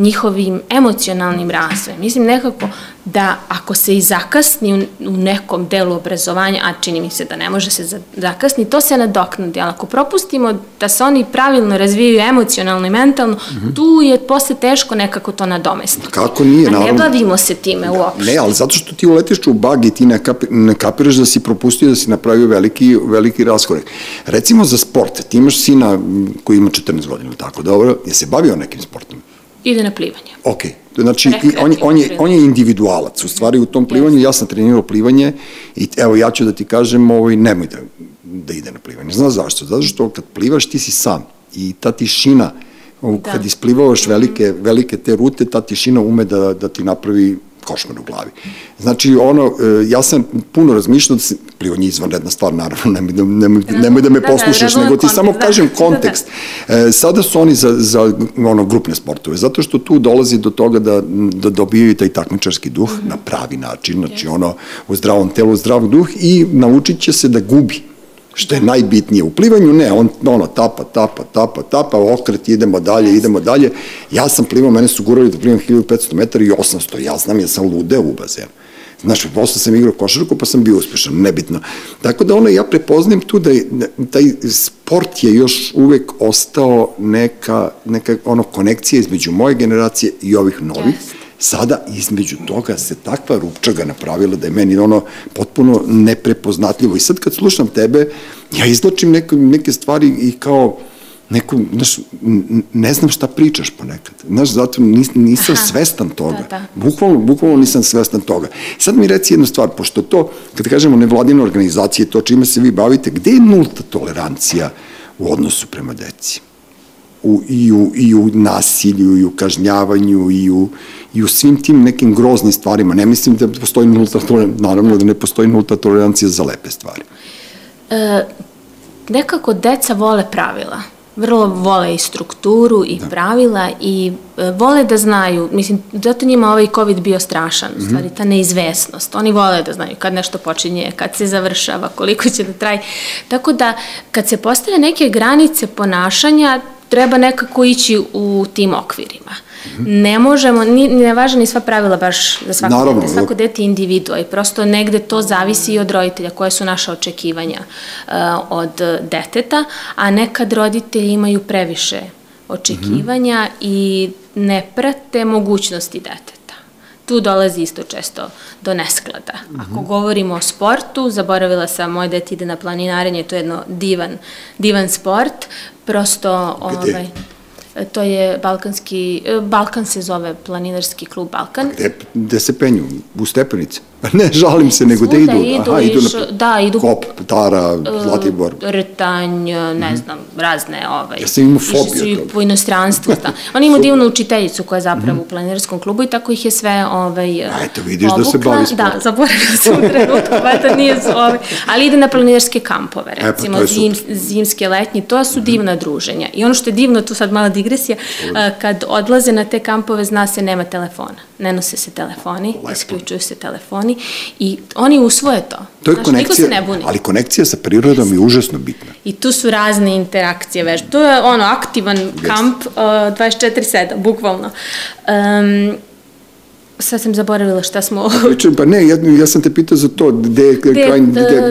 njihovim emocionalnim razvojem. Mislim nekako da ako se i zakasni u, nekom delu obrazovanja, a čini mi se da ne može se zakasni, to se nadoknadi. Ali ako propustimo da se oni pravilno razvijaju emocionalno i mentalno, mm -hmm. tu je posle teško nekako to nadomestiti. Kako nije, a naravno. ne bavimo se time uopšte. Ne, ali zato što ti uletiš u bag i ti ne, kapi, ne kapiraš da si propustio da si napravio veliki, veliki raskorek. Recimo za sport, ti imaš sina koji ima 14 godina, tako dobro, je se bavio nekim sportom? Ide na plivanje. Ok, znači on, on, je, on je individualac, u stvari u tom plivanju, ja sam trenirao plivanje i evo ja ću da ti kažem, ovaj, nemoj da, da ide na plivanje. Znaš zašto? Zato što kad plivaš ti si sam i ta tišina, da. kad isplivavaš velike, velike te rute, ta tišina ume da, da ti napravi košmar u glavi. Znači, ono, e, ja sam puno razmišljao da se, plivanje je izvanredna stvar, naravno, [LAUGHS] nemoj da, nemoj, nemoj da me da, da, poslušaš, nego ti samo kažem kontekst. [LAUGHS] E, sada su oni za, za ono, grupne sportove, zato što tu dolazi do toga da, da dobijaju taj takmičarski duh mm -hmm. na pravi način, znači ono, u zdravom telu, zdrav duh i naučit će se da gubi što je najbitnije. U plivanju ne, on ono, tapa, tapa, tapa, tapa, okret, idemo dalje, idemo dalje. Ja sam plivao, mene su gurali da plivam 1500 metara i 800, ja znam, ja sam ludeo u bazenu. Znaš, posle sam igrao košarku pa sam bio uspešan, nebitno. Tako da ono, ja prepoznajem tu da je, taj sport je još uvek ostao neka, neka ono, konekcija između moje generacije i ovih novih. Yes Sada između toga se takva rupčaga napravila da je meni ono potpuno neprepoznatljivo. I sad kad slušam tebe, ja izlačim neke, neke stvari i kao neko, znaš, ne znam šta pričaš ponekad. Znaš, zato nis, nisam Aha, svestan toga. Da, da. Bukvalno, bukvalno nisam svestan toga. Sad mi reci jednu stvar, pošto to, kad kažemo nevladine organizacije, to čime se vi bavite, gde je nulta tolerancija u odnosu prema deci? U, i, u, I u nasilju, i u kažnjavanju, i u, i u svim tim nekim groznim stvarima. Ne mislim da postoji nulta tolerancija, naravno da ne postoji nulta tolerancija za lepe stvari. E, nekako deca vole pravila vrlo vole i strukturu i da. pravila i e, vole da znaju, mislim, zato njima ovaj COVID bio strašan, mm -hmm. stvari, ta neizvesnost. Oni vole da znaju kad nešto počinje, kad se završava, koliko će da traje. Tako da, kad se postave neke granice ponašanja, treba nekako ići u tim okvirima. Ne možemo, ni, ne važe ni sva pravila baš za svako Naravno, dete. Svako dete je individua i prosto negde to zavisi i od roditelja, koje su naše očekivanja uh, od deteta, a nekad roditelji imaju previše očekivanja mm -hmm. i ne prate mogućnosti deteta tu dolazi isto često do nesklada. Mm -hmm. Ako govorimo o sportu, zaboravila sam, moje dete ide na planinarenje, to je jedno divan, divan sport, prosto... Gde? Ovaj, To je balkanski, e, Balkan se zove planinarski klub Balkan. Gde, gde se penju? U stepenice? Ne, žalim se, nego gde Svuda idu? idu, išo- da, idu- Kop, Tara, Zlatibor. Rtanj, ne znam, razne ovaj. Ja sam imao išli fobiju su i toga. po inostranstvu. Da. Oni imaju divnu učiteljicu koja je zapravo u planinarskom klubu i tako ih je sve ovaj, A eto, vidiš da se obukla. bavi sportom. Da, zaboravila sam u trenutku, da nije ovaj, ali ide na planinarske kampove, pa recimo, to je zim, zimske, letnji, to su divna druženja. I ono što je divno, tu sad mala digresija, a, kad odlaze na te kampove, zna se, nema telefona. Ne nose se telefoni, Lepo. isključuju se telefoni i oni usvoje to. To je Znaš, konekcija, se ne buni. ali konekcija sa prirodom je užasno bitna. I tu su razne interakcije već. To je ono aktivan kamp uh, 24-7, bukvalno. Um, sad sam zaboravila šta smo... Pričam, pa ne, ja, ja sam te pitao za to, gde je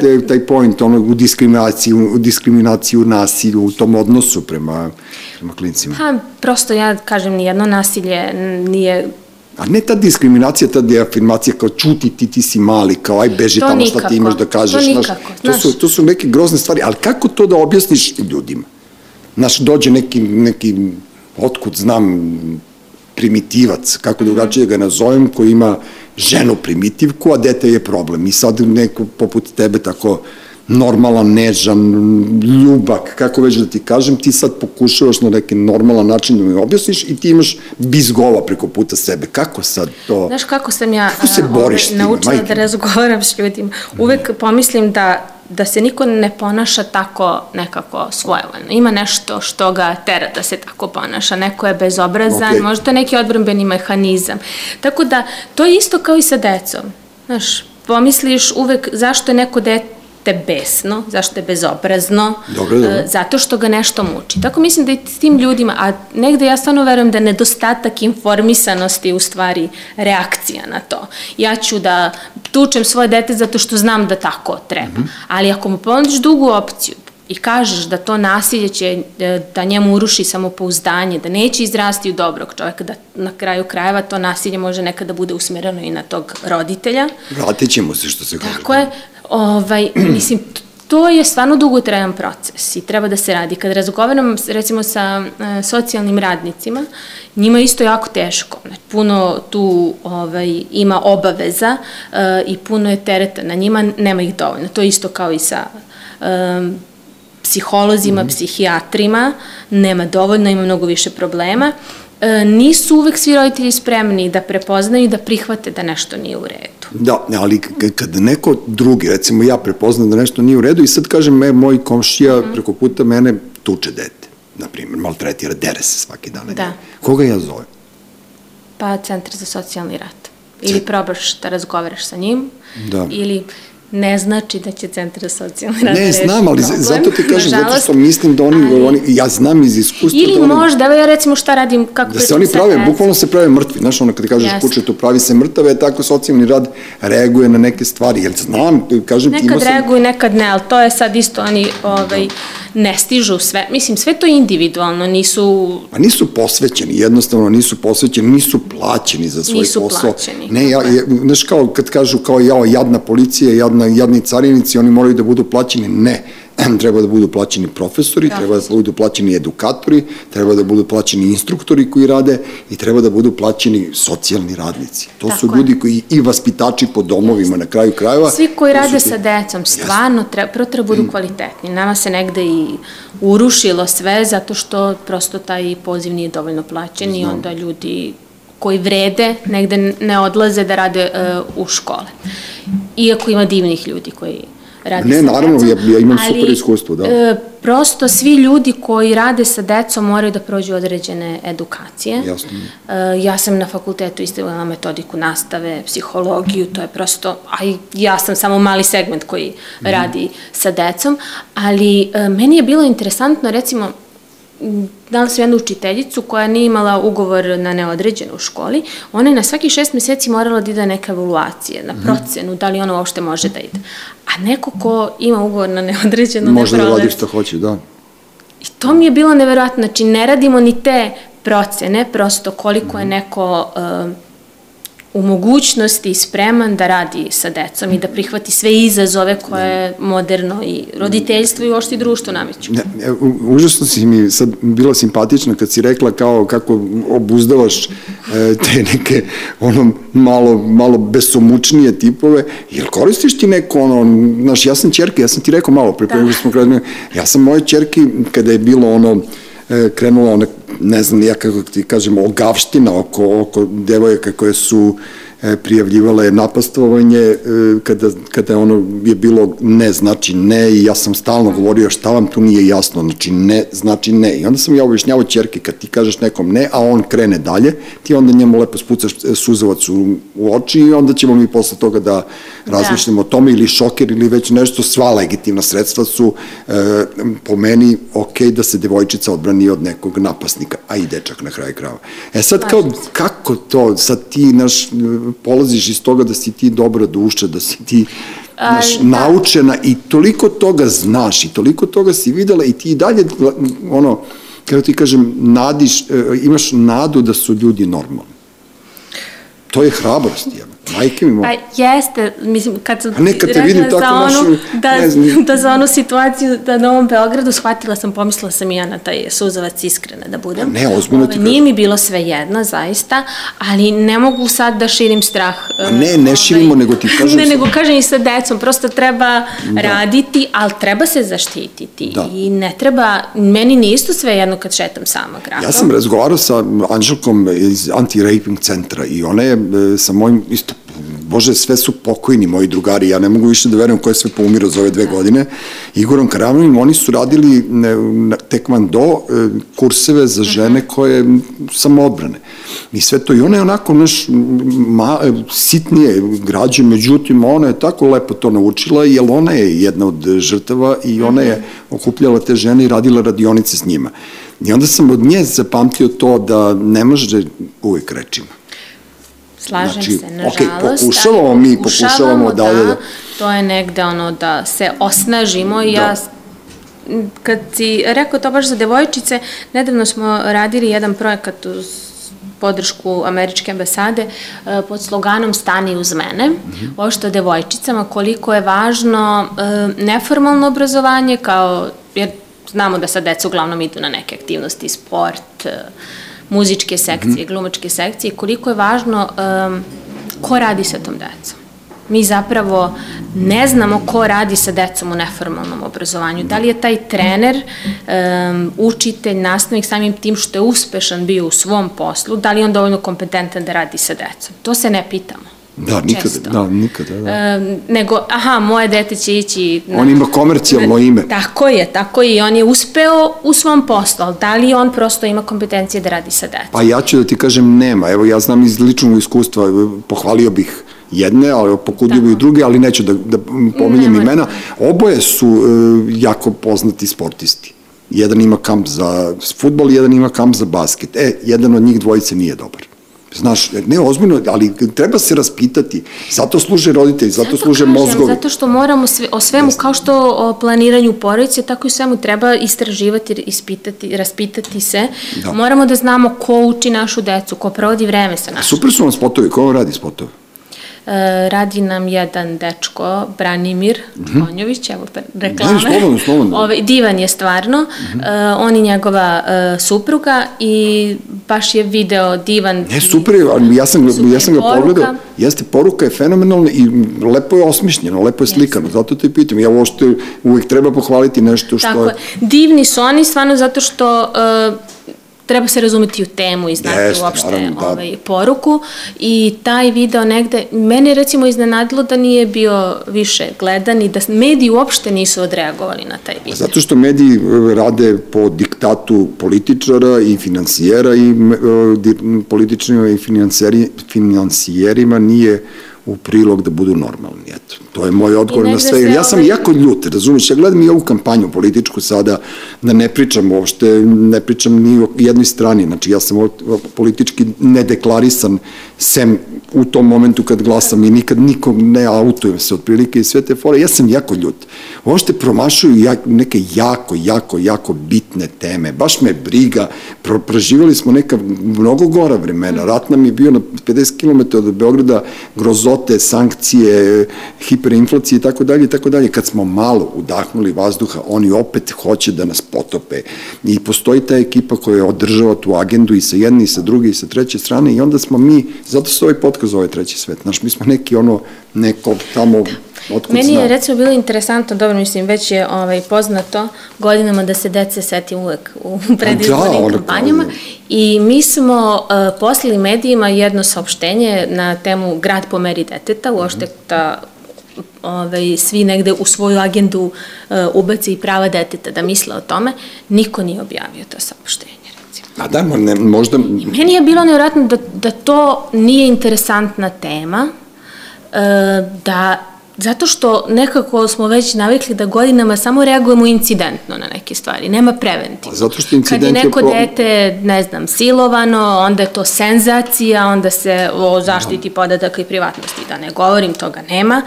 je taj point, ono, u diskriminaciji, u diskriminaciji, u nasilju, u tom odnosu prema, prema klincima. Pa, prosto ja kažem, nijedno nasilje nije A ne ta diskriminacija, ta deafirmacija kao čuti ti, ti si mali, kao aj beži To tamo šta nikako, ti imaš da to kažeš. znaš, nikako, to, su, znaš. to su neke grozne stvari, ali kako to da objasniš ljudima? Znaš, dođe neki, neki otkud znam, primitivac, kako drugačije ga nazovem, koji ima ženu primitivku, a dete je problem. I sad neko poput tebe tako normalan, nežan, ljubak, kako već da ti kažem, ti sad pokušavaš na neki normalan način da mi objasniš i ti imaš bizgova preko puta sebe. Kako sad to... Znaš kako sam ja Kako se boriš tim, naučila majke da razgovaram s ljudima. Uvek pomislim da da se niko ne ponaša tako nekako svojevoljno. Ima nešto što ga tera da se tako ponaša. Neko je bezobrazan, Okej. možda neki odbrambeni mehanizam. Tako da, to je isto kao i sa decom. Znaš, pomisliš uvek zašto je neko dete besno, zašto je bezobrazno, Dobro, dobro. e, zato što ga nešto muči. Tako mislim da i s tim ljudima, a negde ja stvarno verujem da nedostatak informisanosti je u stvari reakcija na to. Ja ću da tučem svoje dete zato što znam da tako treba. Mhm. Ali ako mu ponudiš drugu opciju, i kažeš da to nasilje će e, da njemu uruši samopouzdanje, da neće izrasti u dobrog čoveka, da na kraju krajeva to nasilje može nekada bude usmereno i na tog roditelja, Vratit ćemo se što se kaže. Tako je, ovaj, [CLEARS THROAT] mislim, to je stvarno dugotrajan proces i treba da se radi. Kad razgovaram recimo sa e, socijalnim radnicima, njima je isto jako teško. Znači, puno tu ovaj, ima obaveza e, i puno je tereta na njima, nema ih dovoljno. To je isto kao i sa e, psiholozima, psihijatrima, nema dovoljno, ima mnogo više problema. E, nisu uvek svi roditelji spremni da prepoznaju i da prihvate da nešto nije u redu. Da, ali kad neko drugi, recimo ja prepoznam da nešto nije u redu i sad kažem, e, moj komšija Mhm. preko puta mene tuče dete, na primjer, maltretira, dere se svaki dan. Da. Koga ja zovem? Pa centar za socijalni rad. Ili probaš da razgovaraš sa njim, Da. ili ne znači da će centar za socijalni rad Ne, znam, ali problem, zato ti kažem, zato nažalost. što mislim da oni, Ali- oni ja znam iz iskustva Ili da oni, možda, evo ja recimo šta radim, kako da se oni prave, decom. bukvalno se prave mrtvi, znaš, ono kad kažeš Jeste. kuće, to pravi se mrtave, tako socijalni rad reaguje na neke stvari, jer znam, kažem ti, imao Nekad sam, reaguju, nekad ne, ali to je sad isto, oni ovaj, ne stižu sve, mislim, sve to je individualno, nisu, Pa nisu posvećeni, jednostavno nisu posvećeni, nisu plaćeni za svoj Nisu posao. plaćeni, Ne, ja, ja, znaš kao kad kažu kao jao, jadna policija, jadna, jadni carinici, oni moraju da budu plaćeni. Ne, [CLEARS THROAT] treba da budu plaćeni profesori, treba da budu plaćeni edukatori, treba da budu plaćeni instruktori koji rade i treba da budu plaćeni socijalni radnici. To Tako su je. ljudi koji i vaspitači po domovima na kraju krajeva. svi koji rade ti- sa decom, stvarno treba, prvo treba budu kvalitetni. Nama se negde i urušilo sve zato što prosto taj poziv nije dovoljno plaćen i onda ljudi koji vrede negde ne odlaze da rade e, u škole. Iako ima divnih ljudi koji rade Ne, sa naravno, decom. ja- ja imam ali, super iskustvo, da. e, prosto svi ljudi koji rade sa decom moraju da prođu određene edukacije. Jasno. E, ja sam na fakultetu istavila metodiku nastave, psihologiju, to je prosto, a ja sam samo mali segment koji radi sa decom, ali e, meni je bilo interesantno, recimo, dala sam jednu učiteljicu koja nije imala ugovor na neodređeno u školi, ona je na svaki šest meseci morala da ide na neke evaluacije, na procenu, da li ona uopšte može da ide. A neko ko ima ugovor na neodređeno Može ne da radi što hoće, da. I to mi je bilo neverovatno, znači ne radimo ni te procene, prosto koliko je neko, uh, u mogućnosti spreman da radi sa decom i da prihvati sve izazove koje moderno i roditeljstvo i ošti društvo nameću. Ne, ne, užasno si mi sad bila simpatična kad si rekla kao kako obuzdavaš e, te neke ono malo, malo besomučnije tipove, jel koristiš ti neko ono, znaš, ja sam čerke, ja sam ti rekao malo pre, da. smo krenuli, ja sam moje čerke kada je bilo ono, krenula ona, ne znam ja kako ti kažem, ogavština oko, oko devojaka koje su E, prijavljivala je napastovanje e, kada, kada ono je bilo ne znači ne i ja sam stalno govorio šta vam tu nije jasno, znači ne znači ne i onda sam ja objašnjavao čerke kad ti kažeš nekom ne, a on krene dalje, ti onda njemu lepo spucaš e, suzavac u, u oči i onda ćemo mi posle toga da razmišljamo da. o tome ili šoker ili već nešto, sva legitimna sredstva su e, po meni ok da se devojčica odbrani od nekog napasnika, a i dečak na kraju krava. E sad kao, kako to, sad ti naš polaziš iz toga da si ti dobra duša, da si ti znaš, da. naučena i toliko toga znaš i toliko toga si videla i ti i dalje, ono, kako ti kažem, nadiš, e, imaš nadu da su ljudi normalni. To je hrabrost, jel? Majke mi Pa jeste, mislim, kad sam A ne, kad te vidim tako za onu, da, ne znam. da za onu situaciju da na ovom Beogradu shvatila sam, pomislila sam i ja na taj suzavac iskrena da budem. A ne, ozbiljno ti Nije mi bilo sve jedno, zaista, ali ne mogu sad da širim strah. A ne, ne širimo, ovaj, nego ti kažem... Ne, nego kažem i sa decom, prosto treba da. raditi, ali treba se zaštititi. Da. I ne treba, meni nije isto sve jedno kad šetam sama gradom. Ja sam razgovarao sa Anželkom iz anti-raping centra i ona je e, sa mojim isto Bože, sve su pokojni moji drugari, ja ne mogu više da verujem ko je sve poumirao za ove dve godine. Igorom Karavanim, oni su radili na tekvando e, kurseve za žene koje samoodbrane. I sve to, i ona je onako naš ma, sitnije građe, međutim, ona je tako lepo to naučila, jer ona je jedna od žrtava i ona je okupljala te žene i radila radionice s njima. I onda sam od nje zapamtio to da ne može uvijek rečima Slažem znači, se, nažalost. Ok, pokušavamo mi, pokušavamo da, da, da, To je negde ono da se osnažimo i da. ja kad si rekao to baš za devojčice, nedavno smo radili jedan projekat uz podršku američke ambasade e, pod sloganom Stani uz mene, mm -hmm. ovo što devojčicama, koliko je važno e, neformalno obrazovanje, kao, jer znamo da sad deca uglavnom idu na neke aktivnosti, sport, uh, muzičke sekcije, mm -hmm. glumačke sekcije, koliko je važno um, ko radi sa tom decom. Mi zapravo ne znamo ko radi sa decom u neformalnom obrazovanju. Da li je taj trener, um, učitelj, nastavnik samim tim što je uspešan bio u svom poslu, da li je on dovoljno kompetentan da radi sa decom? To se ne pitamo. Da, nikada, često. da, nikada, da. E, nego, aha, moje dete će ići... Na, on ima komercijalno ime. Tako je, tako je, i on je uspeo u svom poslu, ali da li on prosto ima kompetencije da radi sa detom? Pa ja ću da ti kažem nema, evo ja znam iz ličnog iskustva, pohvalio bih jedne, ali pokudio i druge, ali neću da, da pominjem Nemoj. imena. Oboje su uh, jako poznati sportisti. Jedan ima kamp za futbol, jedan ima kamp za basket. E, jedan od njih dvojice nije dobar. Znaš, ne ozbiljno, ali treba se raspitati. Zato služe roditelji, zato, zato služe kažem, mozgovi. Zato što moramo sve, o svemu, kao što o planiranju porodice, tako i svemu treba istraživati, ispitati, raspitati se. Da. Moramo da znamo ko uči našu decu, ko provodi vreme sa našom. Super su vam spotovi, ko vam radi spotove? E, radi nam jedan dečko, Branimir mm -hmm. Konjović, evo reklame. Ne, slobodno, slobodno. Ove, divan je stvarno, mm -hmm. uh, on i njegova uh, supruga i baš je video divan. Ne, super je, ali ja sam, super ja sam ga poruka. pogledao, jeste, poruka je fenomenalna i lepo je osmišljeno, lepo je slikano, jeste. zato te pitam, ja ovo što uvijek treba pohvaliti nešto što Tako je. Divni su oni, stvarno zato što uh, treba se razumeti u temu i znati Jest, uopšte naravno, da. ovaj, poruku i taj video negde, mene recimo iznenadilo da nije bio više gledan i da mediji uopšte nisu odreagovali na taj video. Zato što mediji e, rade po diktatu političara i financijera i uh, političarima i financijerima nije u prilog da budu normalni. Eto, to je moj odgovor na sve. Ja sam ovaj- jako ljut, razumiješ, ja gledam i ovu kampanju političku sada, da ne pričam uopšte, ne pričam ni o jednoj strani, znači ja sam politički nedeklarisan, sem u tom momentu kad glasam i nikad nikog ne autujem se otprilike i sve te fore, ja sam jako ljut. Uopšte promašuju ja, neke jako, jako, jako bitne teme, baš me briga, pro, proživali smo neka mnogo gora vremena, rat nam je bio na 50 km od Beograda, grozote, sankcije, hiperinflacije i tako dalje i tako dalje. Kad smo malo udahnuli vazduha, oni opet hoće da nas potope. I postoji ta ekipa koja održava tu agendu i sa jedne i sa druge i sa treće strane i onda smo mi, zato se ovaj podcast zove treći svet, znaš, mi smo neki ono, neko tamo, otkud Meni zna. je recimo bilo interesantno, dobro mislim, već je ovaj, poznato godinama da se dece seti uvek u [LAUGHS] predizbornim ono, kampanjama i mi smo uh, poslali medijima jedno saopštenje na temu grad po meri deteta, uošte da ovaj, svi negde u svoju agendu uh, ubace i prava deteta da misle o tome, niko nije objavio to saopštenje. A da, ne, možda... Meni je bilo nevjerojatno da, da to nije interesantna tema, e, da zato što nekako smo već navikli da godinama samo reagujemo incidentno na neke stvari, nema preventivno. Zato što incident Kad je je neko dete, ne znam, silovano, onda je to senzacija, onda se o zaštiti podataka i privatnosti, da ne govorim, toga nema,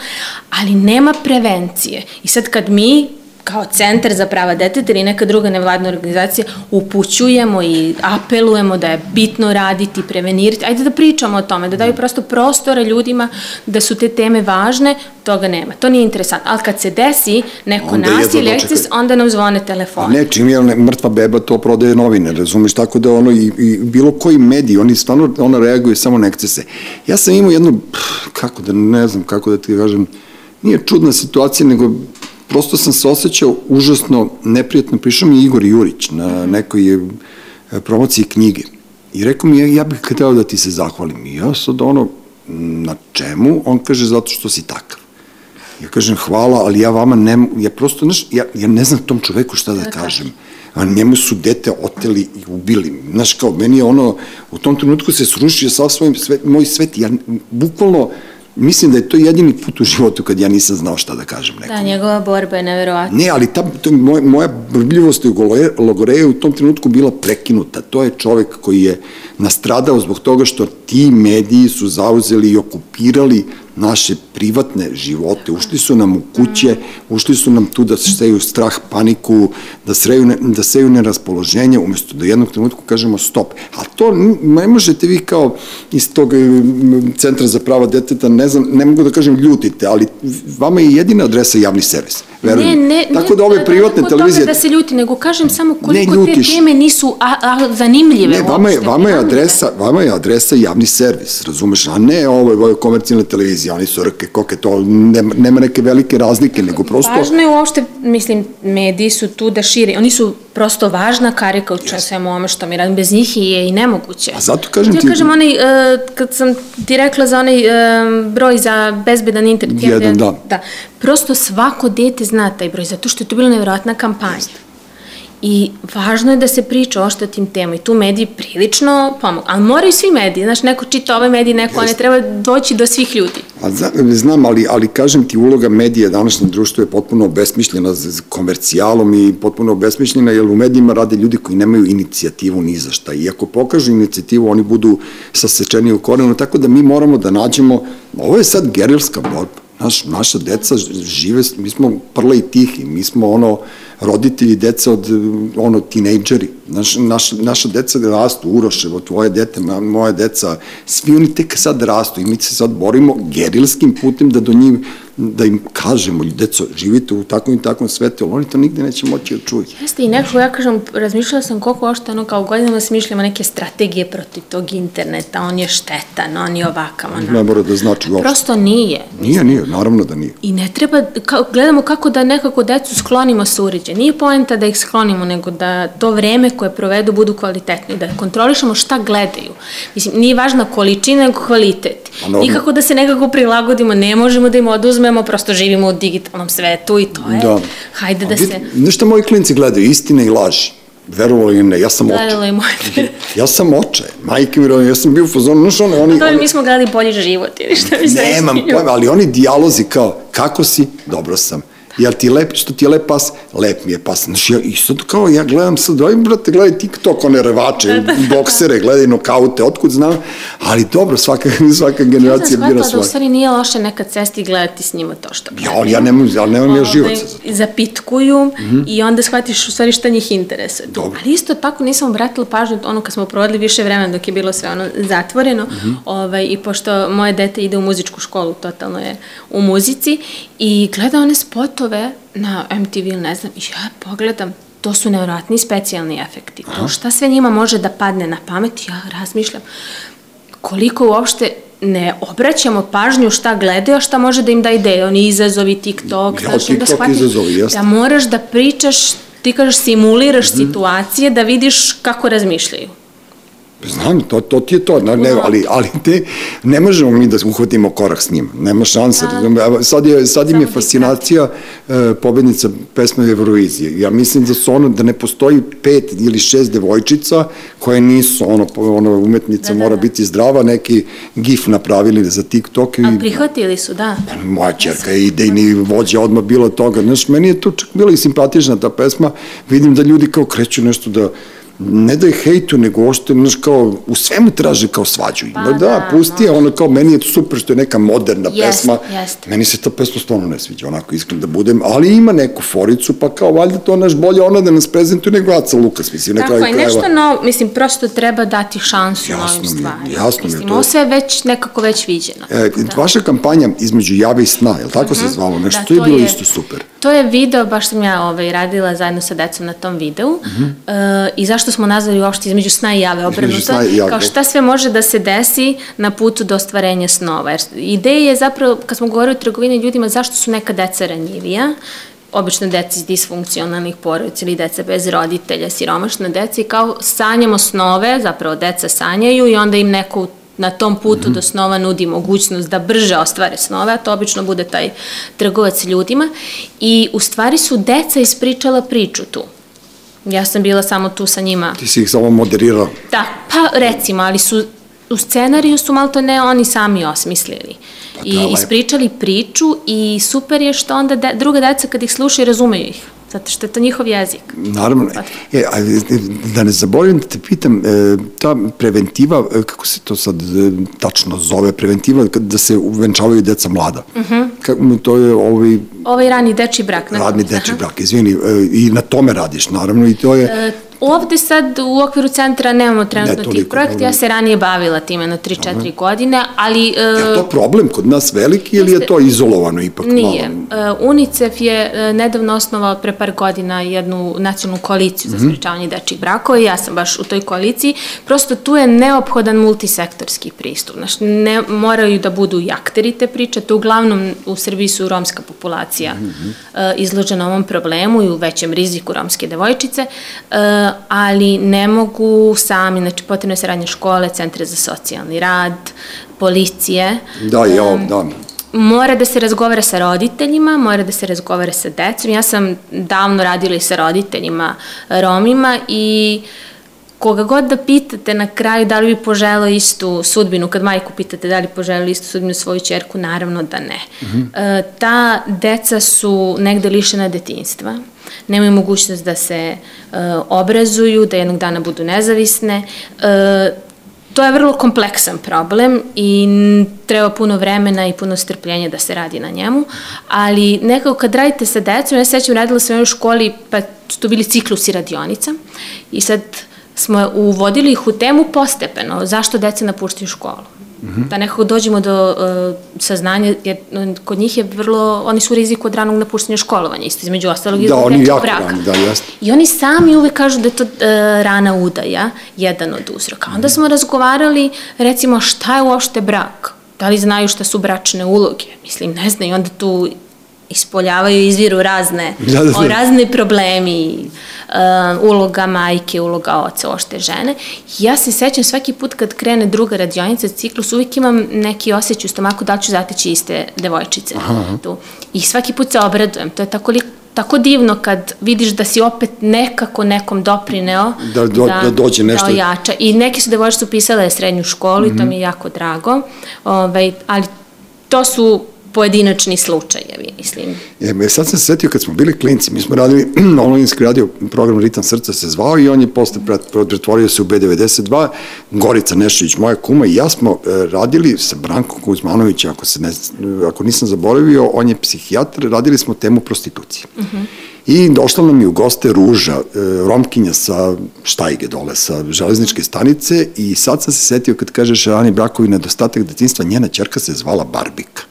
ali nema prevencije. I sad kad mi kao centar za prava deteta ili neka druga nevladna organizacija upućujemo i apelujemo da je bitno raditi, prevenirati, ajde da pričamo o tome, da daju prosto prostora ljudima da su te teme važne, toga nema. To nije interesantno. Ali kad se desi neko Onda nasilje, eksces, onda nam zvone telefon. A ne, čim je ne, mrtva beba, to prodaje novine, razumeš, tako da ono, i, i bilo koji mediji, oni stvarno, ono reaguju samo na ekscese. Ja sam imao jednu, kako da, ne znam kako da ti kažem, nije čudna situacija, nego prosto sam se osjećao užasno neprijatno, prišao mi Igor Jurić na nekoj e, promociji knjige i rekao mi, ja, ja bih hteo da ti se zahvalim. I ja sad ono, na čemu? On kaže, zato što si takav. Ja kažem hvala, ali ja vama ne, ja prosto, znaš, ja, ja ne znam tom čoveku šta da kažem. A njemu su dete oteli i ubili. Znaš, kao, meni je ono, u tom trenutku se srušio sav svoj svet, moj svet, ja bukvalno, mislim da je to jedini put u životu kad ja nisam znao šta da kažem nekom. Da, njegova borba je neverovatna. Ne, ali ta, to, moj, moja brbljivost u Logoreju je u tom trenutku bila prekinuta. To je čovek koji je nastradao zbog toga što ti mediji su zauzeli i okupirali naše privatne živote. Ušli su nam u kuće, ušli su nam tu da seju strah, paniku, da, sreju, ne, da seju neraspoloženje, umesto da jednog trenutku kažemo stop. A to ne možete vi kao iz tog mm, centra za prava deteta, ne znam, ne mogu da kažem ljutite, ali vama je jedina adresa javni servis. Verujem. Ne, ne, Tako ne, da ove ne, privatne ne, televizije... da se ljuti, nego kažem samo koliko Ne te teme nisu a, a, zanimljive Ne, vama je, vama je adresa, vama je adresa javni servis, razumeš, a ne ovo, ovo komercijalna televizija, oni su rke, koke, to nema, nema neke velike razlike, nego prosto... Važno je uopšte, mislim, mediji su tu da šire, oni su prosto važna karika u svemu ome što mi radim, bez njih je i nemoguće. A zato kažem ja ti- kažem onaj, uh, kad sam ti rekla za onaj uh, broj za bezbedan internet. Jedan, da. Da, prosto svako dete zna taj broj, zato što je to bila nevjerojatna kampanja. I važno je da se priča o što tim tema i tu mediji prilično pomogu. Ali moraju svi mediji, znaš, neko čita ove medije, neko, ne treba doći do svih ljudi. A zna, znam, ali, ali kažem ti, uloga medija današnjem društvu je potpuno obesmišljena z komercijalom i potpuno obesmišljena, jer u medijima rade ljudi koji nemaju inicijativu ni za šta. I ako pokažu inicijativu, oni budu sasečeni u korenu, tako da mi moramo da nađemo, ovo je sad gerilska borba. Naš, naša deca žive, mi smo prla i tihi, mi smo ono, roditelji deca od, ono, tinejdžeri. Naš, naš, naša deca rastu, Uroševo, tvoje dete, moje deca, svi oni tek sad rastu i mi se sad borimo gerilskim putem da do njih, da im kažemo, deco, živite u takvom i takvom svetu, ali oni to nigde neće moći da čuju. Jeste i nekako, ja kažem, razmišljala sam koliko ošte ono kao godinama smišljamo neke strategije protiv tog interneta, on je štetan, on je ovakav, onakav. Ne mora da znači uopšte. Prosto nije. Nije, nije, naravno da nije. I ne treba, ka, gledamo kako da nekako decu sklonimo sa uređaja. Nije poenta da ih sklonimo, nego da to vreme koje provedu budu kvalitetno i da kontrolišemo šta gledaju. Mislim, nije važna količina, nego kvalitet. Pa. Nikako da se nekako prilagodimo, ne možemo da im oduzmemo, prosto živimo u digitalnom svetu i to je. Da. Hajde da A se... Šta moji klinci gledaju? Istine i laži. verovalo ili ne, ja sam oče. Gledalo i moje. [LAUGHS] Ja sam oče, majke mi, ja sam bio u fazonu, znaš ono, oni... To mi smo gledali bolji život ili šta mi se Nemam pojma, ali oni dijalozi kao, kako si, dobro sam. Jel ti lep, što ti je lep pas? Lep mi je pas. Znači, ja, i sad kao, ja gledam sad, aj, brate, gledaj TikTok, one revače, [LAUGHS] Da, da. boksere, gledaj nokaute, otkud znam, ali dobro, svaka, svaka Ja generacija sam bira shvatila da u svoje. stvari nije loše nekad sesti i gledati s njima to što Ja, ja nemam, ja nemam ja život za to. zapitkuju i onda shvatiš u stvari šta njih interesuje. Dobro. Ali isto tako nisam obratila pažnju ono kad smo provodili više vremena dok je bilo sve ono zatvoreno ovaj, i pošto moje dete ide u muzičku školu, totalno je u muzici i gleda one spotove na MTV ili ne znam ja pogledam to su nevjerojatni specijalni efekti. To šta sve njima može da padne na pamet, ja razmišljam koliko uopšte ne obraćamo pažnju šta gledaju, a šta može da im da ideje. Oni izazovi, TikTok, Ja, znaš, TikTok shvatiš izazovi, jeste. da moraš da pričaš, ti kažeš simuliraš Mhm. situacije da vidiš kako razmišljaju. Znam, to, to ti je to, ne, ne, ali, ali te, ne možemo mi da uhvatimo korak s njim, nema šanse. Da. Sad je, sad im je fascinacija e, pobednica pesme Eurovizije. Ja mislim da su ono, da ne postoji pet ili šest devojčica koje nisu, ono, ono umetnica Da, da, mora da. biti zdrava, neki gif napravili za TikTok i A prihvatili su, da. moja čerka je idejni vođa odmah bila toga. Znaš, meni je to čak bila i simpatična ta pesma. Vidim da ljudi kao kreću nešto da ne da je hejtu, nego ošte, znaš, kao, u svemu traže kao svađu. Pa Pa, da, da, pusti je, ono kao, meni je super što je neka moderna Jest, pesma. jest. Meni se ta pesma stvarno ne sviđa, onako iskren da budem, ali ima neku foricu, pa kao, valjda to naš bolje ona da nas prezentuje nego Aca Lukas, mislim, na Tako kraju je, nešto krajeva. novo, mislim, prosto treba dati šansu Jasno novim stvarima. jasno mi je to. ovo sve već nekako već viđeno. E, tako da. Vaša kampanja između jave i sna, je li tako se zvalo? Nešto, Da, to je bilo je- isto super. To je video, baš sam ja ovaj, radila zajedno sa decom na tom videu Mhm. e, i zašto smo nazvali uopšte između sna i jave obrnuto, kao šta sve može da se desi na putu do ostvarenja snova. Jer ideja je zapravo, kad smo govorili o trgovini ljudima, zašto su neka deca ranjivija, obično deca iz disfunkcionalnih porodica ili deca bez roditelja, siromašna deca i kao sanjamo snove, zapravo deca sanjaju i onda im neko na tom putu do snova nudi mogućnost da brže ostvare snove, a to obično bude taj trgovac ljudima. I u stvari su deca ispričala priču tu. Ja sam bila samo tu sa njima. Ti si ih samo moderirao. Da, pa recimo, ali su u scenariju su malo to ne oni sami osmislili. I da, ispričali priču i super je što onda de, druga deca kad ih slušaju razumeju ih. Zato što je to njihov jezik. Naravno. E, a, da ne zaboravim da te pitam, e, ta preventiva, e, kako se to sad e, tačno zove, preventiva da se uvenčavaju deca mlada. Uh Mhm. -huh. to je ovaj Ovaj rani deči brak. radni deči brak, izvini, e, i na tome radiš, naravno, i to je... E, Ovde sad u okviru centra nemamo trenutno Ne tih projekta, ja se ranije bavila time na 3-4 godine, ali... e, Je to problem kod nas veliki ili je to izolovano ipak Nije. malo? Uh, UNICEF je uh, nedavno osnovao pre par godina jednu nacionalnu koaliciju Mhm. za sprečavanje dečjih brakova i ja sam baš u toj koaliciji. Prosto tu je neophodan multisektorski pristup. Znaš, ne moraju da budu i akteri te priče, to uglavnom u Srbiji su romska populacija Mhm. uh, izložena ovom problemu i u većem riziku romske devojčice, uh, ali ne mogu sami, znači potrebno je saradnja škole, centre za socijalni rad, policije, Da, ja, da. mora da se razgovara sa roditeljima, mora da se razgovara sa decom. Ja sam davno radila i sa roditeljima Romima i koga god da pitate na kraju da li bi poželao istu sudbinu, kad majku pitate da li poželao istu sudbinu svoju čerku, naravno da ne. E, ta deca su negde lišena detinjstva, nemaju mogućnost da se e, obrazuju, da jednog dana budu nezavisne. E, To je vrlo kompleksan problem i treba puno vremena i puno strpljenja da se radi na njemu, ali nekako kad radite sa decom, ja se sećam radila sam u školi, pa su to bili ciklusi radionica i sad smo uvodili ih u temu postepeno, zašto deca napuštaju školu. Da nekako dođemo do uh, saznanja, jer uh, kod njih je vrlo, oni su u riziku od ranog napuštanja školovanja, isto između ostalog i Da, oni jako braka. rani, da, jeste. I oni sami uvek kažu da je to e, rana udaja, jedan od uzroka. Onda smo razgovarali, recimo, šta je uopšte brak? Da li znaju šta su bračne uloge? Mislim, ne znaju, onda tu ispoljavaju izviru razne, [LAUGHS] Da, da, da. razne problemi, uh, uloga majke, uloga oca, ošte žene. Ja se sećam svaki put kad krene druga radionica ciklus, uvijek imam neki osjećaj u stomaku da ću zateći iste devojčice tu. I svaki put se obradujem. To je tako li, tako divno kad vidiš da si opet nekako nekom doprineo Da do- da dođe nešto. Da ojača. I neki su devojče su pisale srednju školu mm -hmm. i to mi je jako drago. Ovaj, ali to su pojedinačni slučajevi, mislim. E, sad sam se setio kad smo bili klinci, mi smo radili [CLEARS THROAT] online radio program Ritam srca se zvao i on je posle pret- pretvorio se u B92, Gorica Nešović, moja kuma i ja smo e, radili sa Brankom Kuzmanovića, ako, se ne, ako nisam zaboravio, on je psihijatar, radili smo temu prostitucije. Uh -huh. I došla nam je u goste Ruža, e, Romkinja sa Štajge dole, sa železničke stanice i sad sam se setio kad kažeš Ani Brakovi nedostatak detinstva, njena čerka se zvala Barbika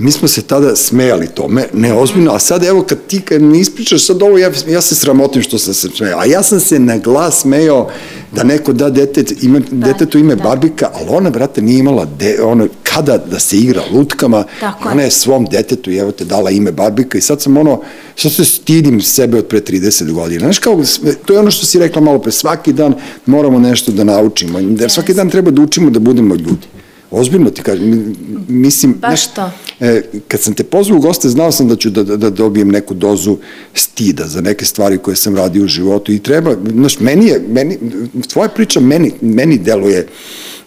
mi smo se tada smejali tome, neozbiljno, a sad evo kad ti kad mi ispričaš sad ovo, ja, ja se sramotim što sam se smejao, a ja sam se na glas smejao da neko da dete, ime, da, detetu ime da. Barbika, ali ona, brate, nije imala de, ono, kada da se igra lutkama, Tako ona je svom detetu, evo te, dala ime Barbika i sad sam ono, sad se stidim sebe od pre 30 godina. Znaš kao, to je ono što si rekla malo pre, svaki dan moramo nešto da naučimo, jer svaki dan treba da učimo da budemo ljudi. Ozbiljno ti kažem, mislim... Baš to. E, kad sam te pozvao u goste, znao sam da ću da, da, da dobijem neku dozu stida za neke stvari koje sam radio u životu i treba, znaš, meni je, meni, tvoja priča meni, meni deluje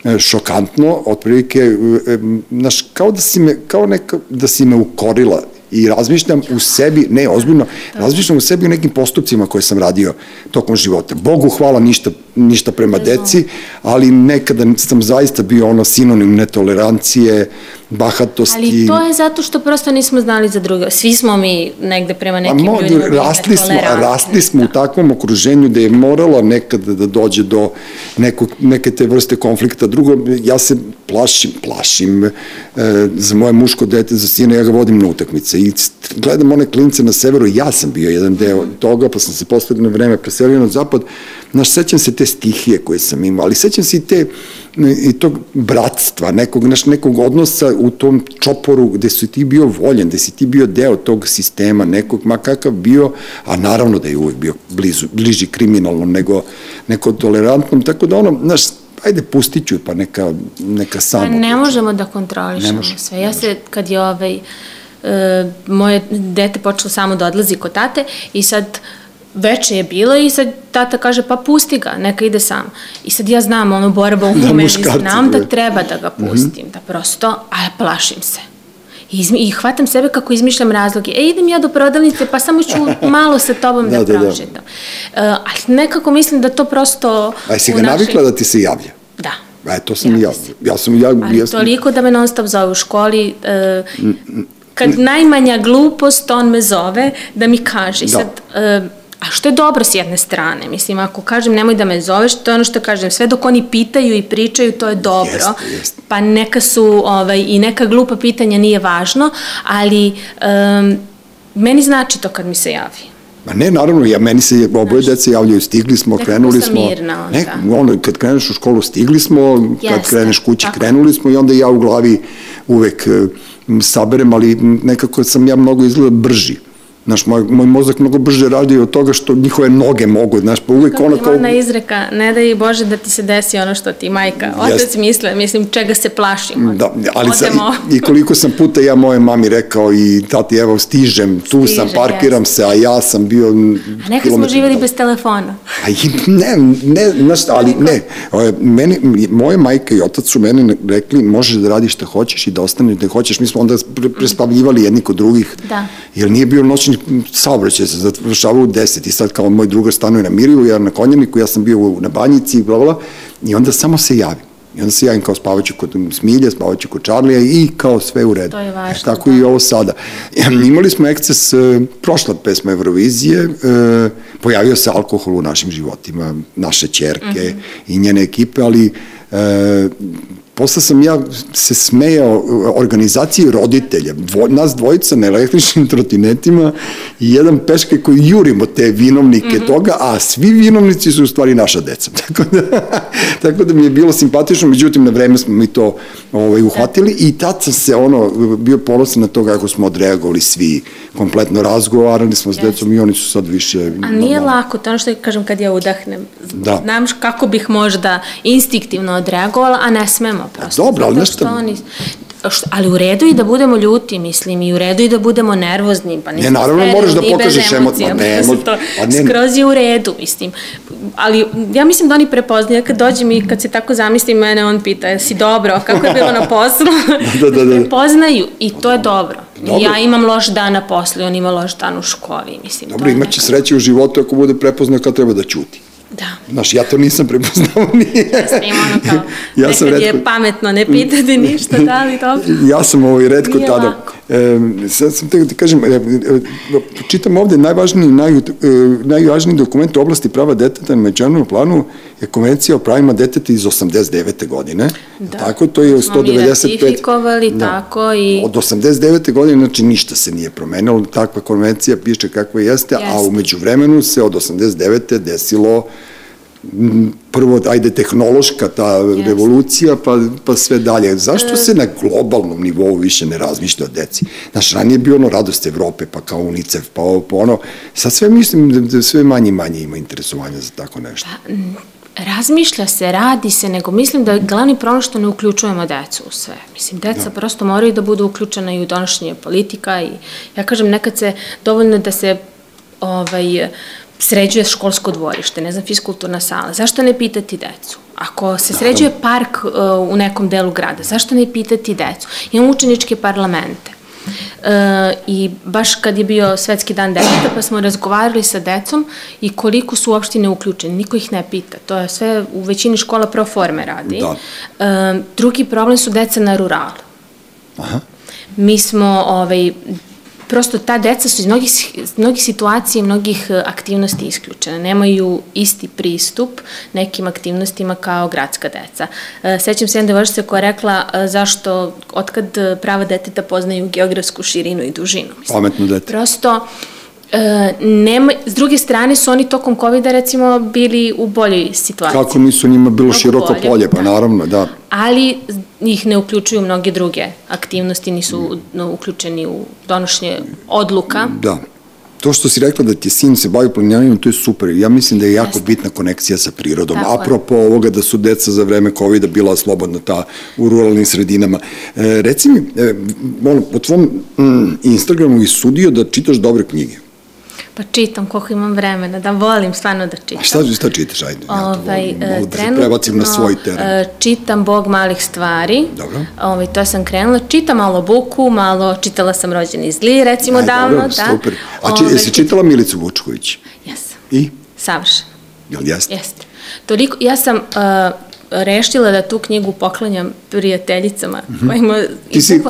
e, šokantno, otprilike, e, znaš, kao da si me, kao neka, da si me ukorila i razmišljam u sebi, ne, ozbiljno, razmišljam u sebi o nekim postupcima koje sam radio tokom života. Bogu hvala ništa, ništa prema deci, ali nekada sam zaista bio ono sinonim netolerancije, bahatosti. Ali to je zato što prosto nismo znali za druge. Svi smo mi negde prema nekim mo, ljudima rasli smo, rasli smo da. u takvom okruženju da je moralo nekada da dođe do nekog, neke te vrste konflikta. Drugo, ja se plašim, plašim e, za moje muško dete, za sina, ja ga vodim na utakmice i gledam one klince na severu, ja sam bio jedan deo toga, pa sam se posledno vreme preselio na zapad, Znaš, sećam se te stihije koje sam imao, ali sećam se i te i tog bratstva, nekog, naš, nekog odnosa u tom čoporu gde si ti bio voljen, gde si ti bio deo tog sistema nekog, ma kakav bio, a naravno da je uvek bio blizu, bliži kriminalnom nego, nego tolerantnom, tako da ono, znaš, ajde pustit ću, pa neka, neka samo. Pa ne možemo da kontrolišemo sve. Ja se, kad je ovaj, e, moje dete počelo samo da odlazi kod tate i sad veče je bilo i sad tata kaže pa pusti ga, neka ide sam. I sad ja znam ono borba u Da, meni, znam da treba da ga pustim, da prosto, a plašim se. I, izmi, I hvatam sebe kako izmišljam razloge. E, idem ja do prodavnice, pa samo ću [LAUGHS] malo sa tobom da, Da, da da, da. prošetam. E, ali nekako mislim da to prosto... A jesi ga našoj- navikla da ti se javlja? Da. E, to sam ja. Se. Ja sam, ja, Ali ja sam, toliko da me non stop zove u školi, e, kad najmanja glupost, on me zove da mi kaže. I Da. sad, e, a što je dobro s jedne strane, mislim, ako kažem nemoj da me zoveš, to je ono što kažem, sve dok oni pitaju i pričaju, to je dobro. Jeste, jeste. Pa neka su, ovaj, i neka glupa pitanja nije važno, ali um, meni znači to kad mi se javi. Ma ne, naravno, ja, meni se oboje deca javljaju, stigli smo, Nekako krenuli smo. mirna onda. Ne, ono, kad kreneš u školu, stigli smo, kad Jeste, kreneš kući, tako. krenuli smo i onda ja u glavi uvek m, saberem, ali nekako sam ja mnogo izgleda brži. Znaš, moj, moj mozak mnogo brže radi od toga što njihove noge mogu, znaš, pa Kako ono kao... ona izreka, ne daj Bože da ti se desi ono što ti majka. Otac Jeste. misle, mislim, čega se plašimo. Da, ali sa, i, i koliko sam puta ja moje mami rekao i tati, evo, stižem, tu sam, Stiže, parkiram jeste. se, a ja sam bio... A neka smo živjeli bez telefona. A i, ne, ne, znaš, ali ne. Meni, moje majka i otac su meni rekli, možeš da radiš šta hoćeš i da ostaneš da hoćeš. Mi smo onda pre, prespavljivali jedni kod drugih. Da. Jer nije bio noćni saobraćaj, se završavao u 10 i sad kao moj drugar stanuje na Miriju, ja na Konjaniku, ja sam bio na banjici, bla, bla, i onda samo se javim. I onda se javim kao spavaću kod Smilje, spavaću kod Čarlija i kao sve u redu. To je važno, E, tako da. i ovo sada. Imali smo eksces, e, prošla pesma Eurovizije, e, pojavio se alkohol u našim životima, naše čerke i njene ekipe, ali e, posle sam ja se smejao e, organizaciji roditelja, dvo, nas dvojica na električnim [LAUGHS] trotinetima i jedan peške koji jurimo te vinovnike toga, a svi vinovnici su u stvari naša deca. [LAUGHS] Tako da, tako da mi je bilo simpatično, međutim na vreme smo mi to ovaj, uhvatili i tad sam se ono, bio ponosan na to kako smo odreagovali svi, kompletno razgovarali smo s decom i oni su sad više... A nije normalni. lako, to ono što kažem kad ja udahnem. Da. Znam kako bih možda instinktivno odreagovala, a ne smemo prosto. dobro, ali nešto- što Oni, Što, ali u redu i da budemo ljuti, mislim, i u redu i da budemo nervozni, pa Ne, naravno moraš da bez pokažeš emocija, emocije, ne, pa mislim, to pa ne- skroz je u redu, mislim. Ali ja mislim da oni prepoznaju, kad dođem i kad se tako zamislim, mene on pita, jesi dobro, kako je bilo na poslu? [LAUGHS] Da, da, da. Prepoznaju i to je dobro. Dobro. Ja imam loš dan na poslu i on ima loš dan u školi, mislim. Dobro, imaće sreće u životu ako bude prepoznao kad treba da ćuti. Da. Znaš, ja to nisam prepoznao [LAUGHS] nije. Ima ono kao, ja sam redko, je pametno ne pitati ništa, da li dobro? ja sam ovaj redko Nije tada. E, sad sam teo ti kažem, e, čitam ovde najvažniji, naj, e, najvažniji dokument u oblasti prava deteta na međunarodnom planu je konvencija o pravima deteta iz 89. godine. Da. Tako, to je Smo mi 195. ratifikovali, tako, i- Od 89. godine, znači ništa se nije promenilo, takva konvencija piše kakva jeste, a Jeste. umeđu vremenu se od 89. desilo prvo, ajde, tehnološka ta revolucija, pa, pa sve dalje. Zašto se na globalnom nivou više ne razmišlja o deci? Znaš, ranije je bio ono radost Evrope, pa kao UNICEF, pa ovo, pa ono. Sad sve mislim da, da sve manje i manje ima interesovanja za tako nešto. Razmišlja se, radi se, nego mislim da je glavni problem što ne uključujemo decu u sve. Mislim, deca prosto moraju da budu uključena i u donošenje politika i ja kažem nekad se dovoljno da se ovaj, sređuje školsko dvorište, ne znam, fiskulturna sala. Zašto ne pitati decu? Ako se sređuje park uh, u nekom delu grada, zašto ne pitati decu? Imamo učeničke parlamente. E, I baš kad je bio Svetski dan deteta, pa smo razgovarali sa decom i koliko su uopšte ne uključeni. Niko ih ne pita. To je sve u većini škola pro forme radi. Da. E, drugi problem su deca na ruralu. Aha. Mi smo, ovaj, prosto ta deca su iz mnogih, mnogih situacija i mnogih e, aktivnosti isključena. Nemaju isti pristup nekim aktivnostima kao gradska deca. E, Sećam se jedne devojčice koja je rekla e, zašto, otkad prava deteta poznaju geografsku širinu i dužinu. Mislim, Pametno dete. Prosto, e, nema, s druge strane su oni tokom COVID-a recimo bili u boljoj situaciji. Kako nisu njima bilo Mnogo široko bolje, polje, pa da. naravno, da. ali ih ne uključuju mnoge druge aktivnosti, nisu no, uključeni u donošenje odluka. Da. To što si rekla da ti sin se bavi planiniranjem, to je super. Ja mislim da je jako Jeste. bitna konekcija sa prirodom. Tako je. Apropo ovoga da su deca za vreme COVID-a bila slobodna ta u ruralnim sredinama. E, reci mi, e, ono, po tvom mm, Instagramu i sudio da čitaš dobre knjige. Pa čitam koliko imam vremena, da volim stvarno da A čitam. šta, šta čitaš? Ajde, ja to Ovaj, volim, e, mogu da se prebacim na svoj teren. e, čitam Bog malih stvari. Dobro. Ovaj, to sam krenula. Čitam malo Buku, malo čitala sam Rođeni zli, recimo Aj, davno. dobro, da. super. A či, Ovaj, jesi čitala Milicu Vučković? Jesam. I? Savršeno. Jel jeste? Jeste. Toliko, ja sam uh, rešila da tu knjigu poklanjam prijateljicama kojima... Mhm. Ti si-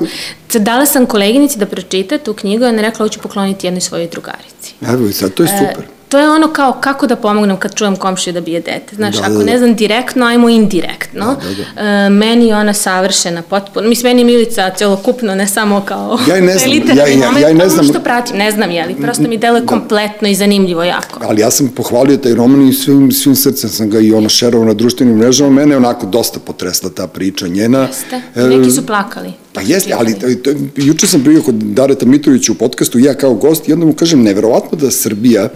Dala sam koleginici da pročita tu knjigu i ona rekla hoću pokloniti jednoj svojoj drugarici. Evo, i sad, to je E, super. To je ono kao kako da pomognem kad čujem komšiju da bije dete. Znaš, Da, ako da, da. ne znam direktno, ajmo indirektno. Da, E, meni je ona savršena, potpuno. Mislim, meni je Milica celokupno, ne samo kao Ja i ne znam, ja i- ja- moment, ja i ne znam- što pratim, ne znam je li, prosto mi deluje kompletno i zanimljivo jako. ali ja sam pohvalio taj roman i svim, svim srcem sam ga i ono šerovao na društvenim mrežama, mene je onako dosta potresla ta priča njena. Jeste. Neki su plakali. Pa jeste, ali to, to, juče sam bio kod Dareta Mitrovića u podcastu, ja kao gost, i onda mu kažem, neverovatno da Srbija,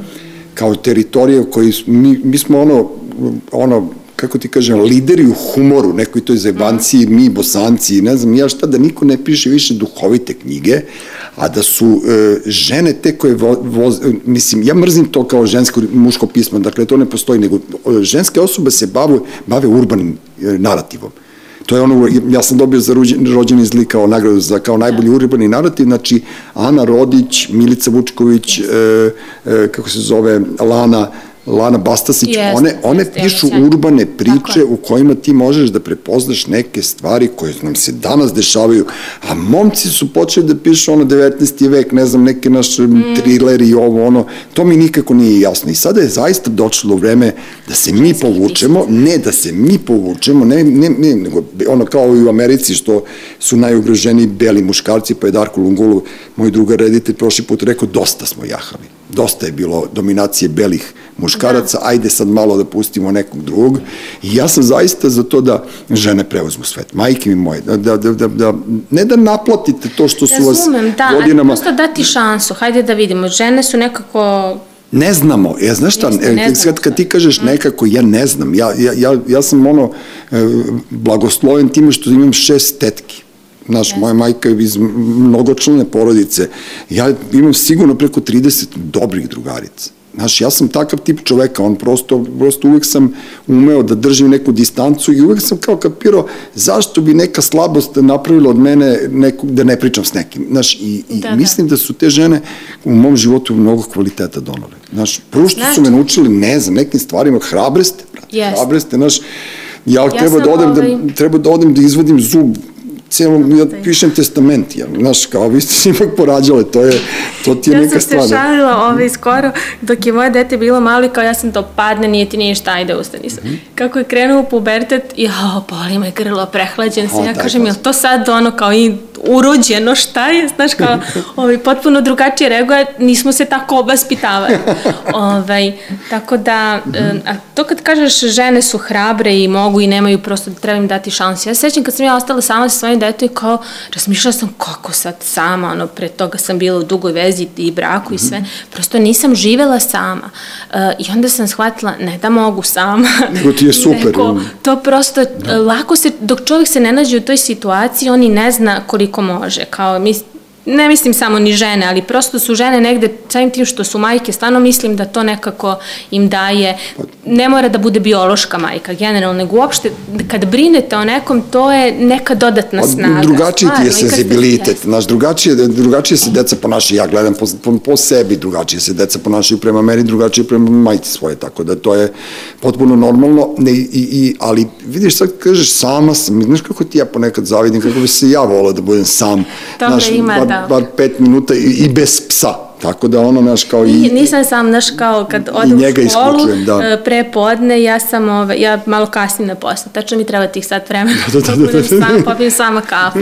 kao teritorija koji, mi, mi smo ono, ono, kako ti kažem, lideri u humoru, nekoj toj zebanciji, mi bosanci, ne znam ja šta, da niko ne piše više duhovite knjige, a da su e, žene te koje vo, voz, e, mislim, ja mrzim to kao žensko muško pismo, dakle to ne postoji, nego e, ženske osobe se bave, bave urbanim e, narativom. To je ono, ja sam dobio za rođen, rođeni zli kao nagradu za kao najbolji urbani narativ, znači Ana Rodić, Milica Vučković, e, e, kako se zove, Lana, Lana Bastasić, Jeste, one, one jeste, pišu sjajno. urbane priče u kojima ti možeš da prepoznaš neke stvari koje nam se danas dešavaju, a momci su počeli da pišu ono 19. vek, ne znam, neke naše Mm. trileri i ovo, ono, to mi nikako nije jasno. I sada je zaista došlo vreme da se mi povučemo, ne da se mi povučemo, ne, ne, ne, nego ono kao i u Americi što su najugroženiji beli muškarci, pa je Darko Lungulu, moj drugar reditelj, prošli put rekao, dosta smo jahali. Dosta je bilo dominacije belih muškaraca, ajde sad malo da pustimo nekog drugog. I ja sam zaista za to da žene preuzmu svet. Majke mi moje, da, da, da, da, da ne da naplatite to što su vas Razumem, da, godinama... prosto dati šansu, hajde da vidimo. Žene su nekako Ne znamo, ja znaš šta, Jeste, e, ne znamo kad, kad ti kažeš nekako, ja ne znam, ja, ja, ja, ja sam ono, e, blagosloven time što imam šest tetki. Znaš, moja majka je iz mnogočlane porodice. Ja imam sigurno preko 30 dobrih drugarica. Znaš, ja sam takav tip čoveka, on prosto, prosto uvek sam umeo da držim neku distancu i uvek sam kao kapirao zašto bi neka slabost napravila od mene neku, da ne pričam s nekim. Znaš, i, i da, da. mislim da su te žene u mom životu mnogo kvaliteta donale. Znaš, prvo što su me naučili, ne znam, nekim stvarima, hrabreste, brate, yes. hrabreste, znaš, ja, ja treba da odem da, ovaj... da, treba da odem da izvadim zub celom, ja pišem testament, ja, znaš, kao vi ste se ipak porađale, to je, to ti je ja neka stvar. Ja sam se šalila ovaj skoro, dok je moje dete bilo malo i kao ja sam to padne, nije ti ništa, ajde ustani se. Mm -hmm. Kako je krenuo pubertet, ja, boli me grlo, prehlađen sam, ja kažem, je to sad ono kao i urođeno, šta je, znaš, kao, [LAUGHS] ovaj, potpuno drugačije reaguje, nismo se tako obaspitavali. [LAUGHS] ovaj, tako da, a to kad kažeš žene su hrabre i mogu i nemaju prosto da treba im dati šansu. Ja se sećam kad sam ja ostala sama sa svojim detom i kao, razmišljala sam kako sad sama, ono, pre toga sam bila u dugoj vezi i braku i sve, prosto nisam živela sama. Uh, I onda sam shvatila, ne da mogu sama. [LAUGHS] Nego ti je super. Nego, to prosto, da. lako se, dok čovjek se ne nađe u toj situaciji, on i ne zna koliko može. Kao, mi, ne mislim samo ni žene, ali prosto su žene negde, samim tim što su majke, stvarno mislim da to nekako im daje, ne mora da bude biološka majka generalno, nego uopšte kad brinete o nekom, to je neka dodatna snaga. Drugačiji ti je senzibilitet, znaš, drugačije, drugačije se deca ponašaju, ja gledam po, po, po sebi, drugačije se deca ponašaju prema meni, drugačije prema majci svoje, tako da to je potpuno normalno, ne, i, i, ali vidiš sad kažeš sama sam, znaš kako ti ja ponekad zavidim, kako bi se ja volao da budem sam, Dobro, znaš, ima, bar, da. bar pet minuta i, i bez psa, Tako da ono, naš, kao i... I nisam sam, naš, kao kad odem u školu, da. E, pre podne, ja sam, ove, ja malo kasnim na posle, tačno mi treba tih sat vremena, da, da, da, da, da. sam, popijem sama kafu.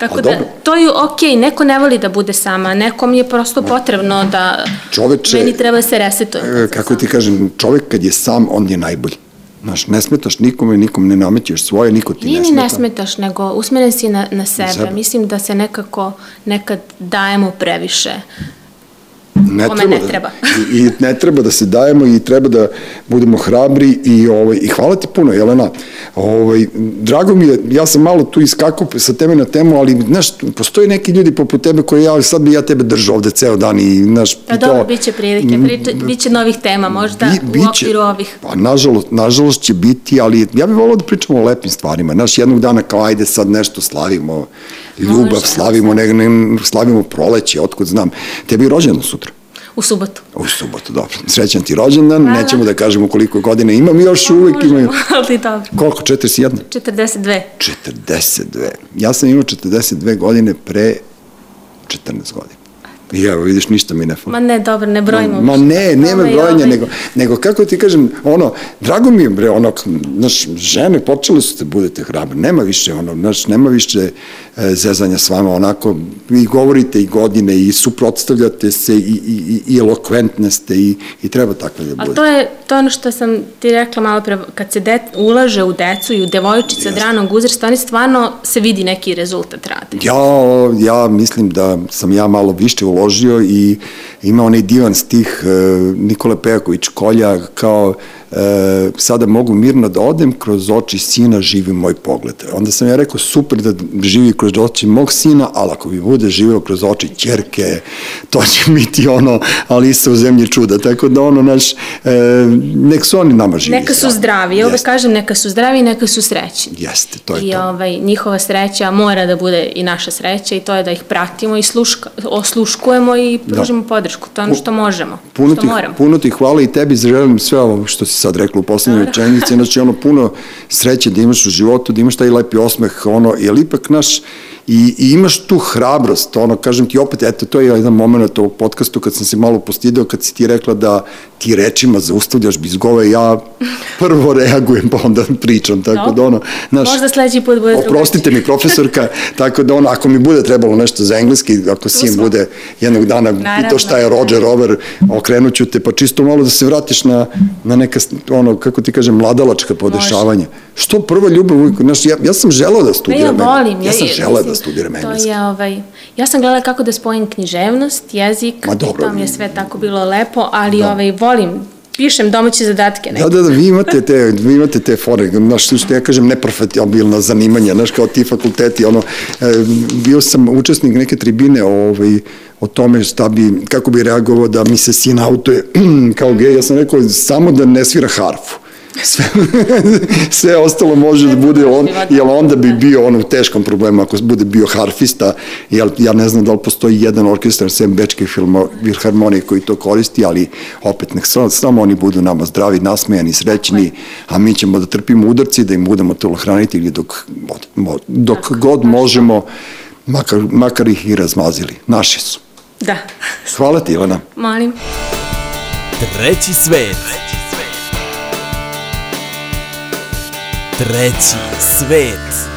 Tako A, da, dobro. to je okej, okay, neko ne voli da bude sama, nekom je prosto potrebno da, Čoveče, meni treba da se resetuje. E, kako ti kažem, čovek kad je sam, on je najbolji. Znaš, ne smetaš nikome, nikom ne namećeš svoje, niko ti Nije ne smeta. Nije ne smetaš, nego usmeren si na, na sebe. sebe. Mislim da se nekako nekad dajemo previše ne treba, ne da- treba. I, I ne treba da se dajemo i treba da budemo hrabri i, ovaj, i hvala ti puno, Jelena. Ovaj, drago mi je, ja sam malo tu iskakao sa teme na temu, ali, znaš, postoji neki ljudi poput tebe koji ja, sad bi ja tebe držao ovde ceo dan i, znaš, Pa dobro, bit će prilike, priče, bit će novih tema, možda bi, u okviru ovih. Pa, nažalost, nažalost će biti, ali ja bih volao da pričamo o lepim stvarima, znaš, jednog dana kao ajde sad nešto slavimo, ljubav, Može, slavimo, ne, ne, slavimo proleće, otkud znam. Tebi je rođeno sutra. U subotu. U subotu, dobro. Srećan ti rođendan, da, nećemo da kažemo koliko godina imam, još pa, uvek imaju. [LAUGHS] ali dobro. Koliko, 41? 42. 42. Ja sam imao 42 godine pre 14 godina. I evo, vidiš, ništa mi ne fali. Ma ne, dobro, ne brojimo. Ma ne, nema brojanja, ovaj... nego, nego kako ti kažem, ono, drago mi je, bre, ono, znaš, žene počele su da budete hrabri, nema više, ono, znaš, nema više e, zezanja s vama, onako, i govorite i godine i suprotstavljate se i, i, i, elokventne ste i, i treba takve da budete. A to je, to je ono što sam ti rekla malo pre, kad se det, ulaže u decu i u devojčice od ranog uzrasta, oni stvarno se vidi neki rezultat rade. Ja, ja mislim da sam ja malo više uložio i ima onaj divan stih e, Nikola Pejaković Kolja kao e, sada mogu mirno da odem, kroz oči sina živi moj pogled. Onda sam ja rekao, super da živi kroz oči mog sina, ali ako bi bude živio kroz oči čerke, to će [LAUGHS] biti ono Alisa u zemlji čuda. Tako da ono, naš, e, nek su oni nama živi. Neka su zdravi, ja uvek kažem, neka su zdravi i neka su srećni. Jeste, to je I, to. ovaj, njihova sreća mora da bude i naša sreća i to je da ih pratimo i sluška, osluškujemo i pružimo da. podršku. To je ono što možemo, puno što ti, moramo. Puno ti hvala i tebi želim sve ovo što si sad rekla u poslednjoj rečenici, znači ono puno sreće da imaš u životu, da imaš taj lepi osmeh, ono, jer ipak naš, i, i imaš tu hrabrost, ono, kažem ti opet, eto, to je jedan moment ovog podcastu kad sam se malo postidao, kad si ti rekla da ti rečima zaustavljaš bizgove, ja prvo reagujem, pa onda pričam, tako no. da ono, znaš, Možda sledeći put bude Oprostite mi, profesorka, [LAUGHS] tako da ono, ako mi bude trebalo nešto za engleski, ako sin bude jednog dana pitao šta je Roger Over, okrenuću te, pa čisto malo da se vratiš na, na neka, ono, kako ti kažem, mladalačka podešavanja. Može. Što prva ljubav, znaš, ja, ja sam želao da studiram. Pa ja volim, ja, ja sam želao da studiram engleski. To je, ovaj, ja sam gledala kako da spojim književnost, jezik, Ma, dobro. i to mi je sve tako bilo lepo, ali da. ovaj, volim pišem domaće zadatke. Neke. Da, da, da, vi imate te, vi imate te fore, znaš, što ja kažem, neprofitabilna zanimanja, znaš, kao ti fakulteti, ono, e, bio sam učesnik neke tribine ovaj, o tome šta bi, kako bi reagovao da mi se sin autuje [CLEARS THROAT] kao gej, ja sam rekao, samo da ne svira harfu sve, [LAUGHS] sve ostalo može da bude on, jer onda bi bio on u teškom problemu ako bude bio harfista, jer ja ne znam da li postoji jedan orkestar sem Bečke filharmonije koji to koristi, ali opet nek samo oni budu nama zdravi, nasmejani, srećni, a mi ćemo da trpimo udarci, da im budemo telohraniti ili dok, dok god možemo, makar, makar ih i razmazili. Naši su. Da. Hvala ti, Ivana. Molim. Treći svet. Treći svet.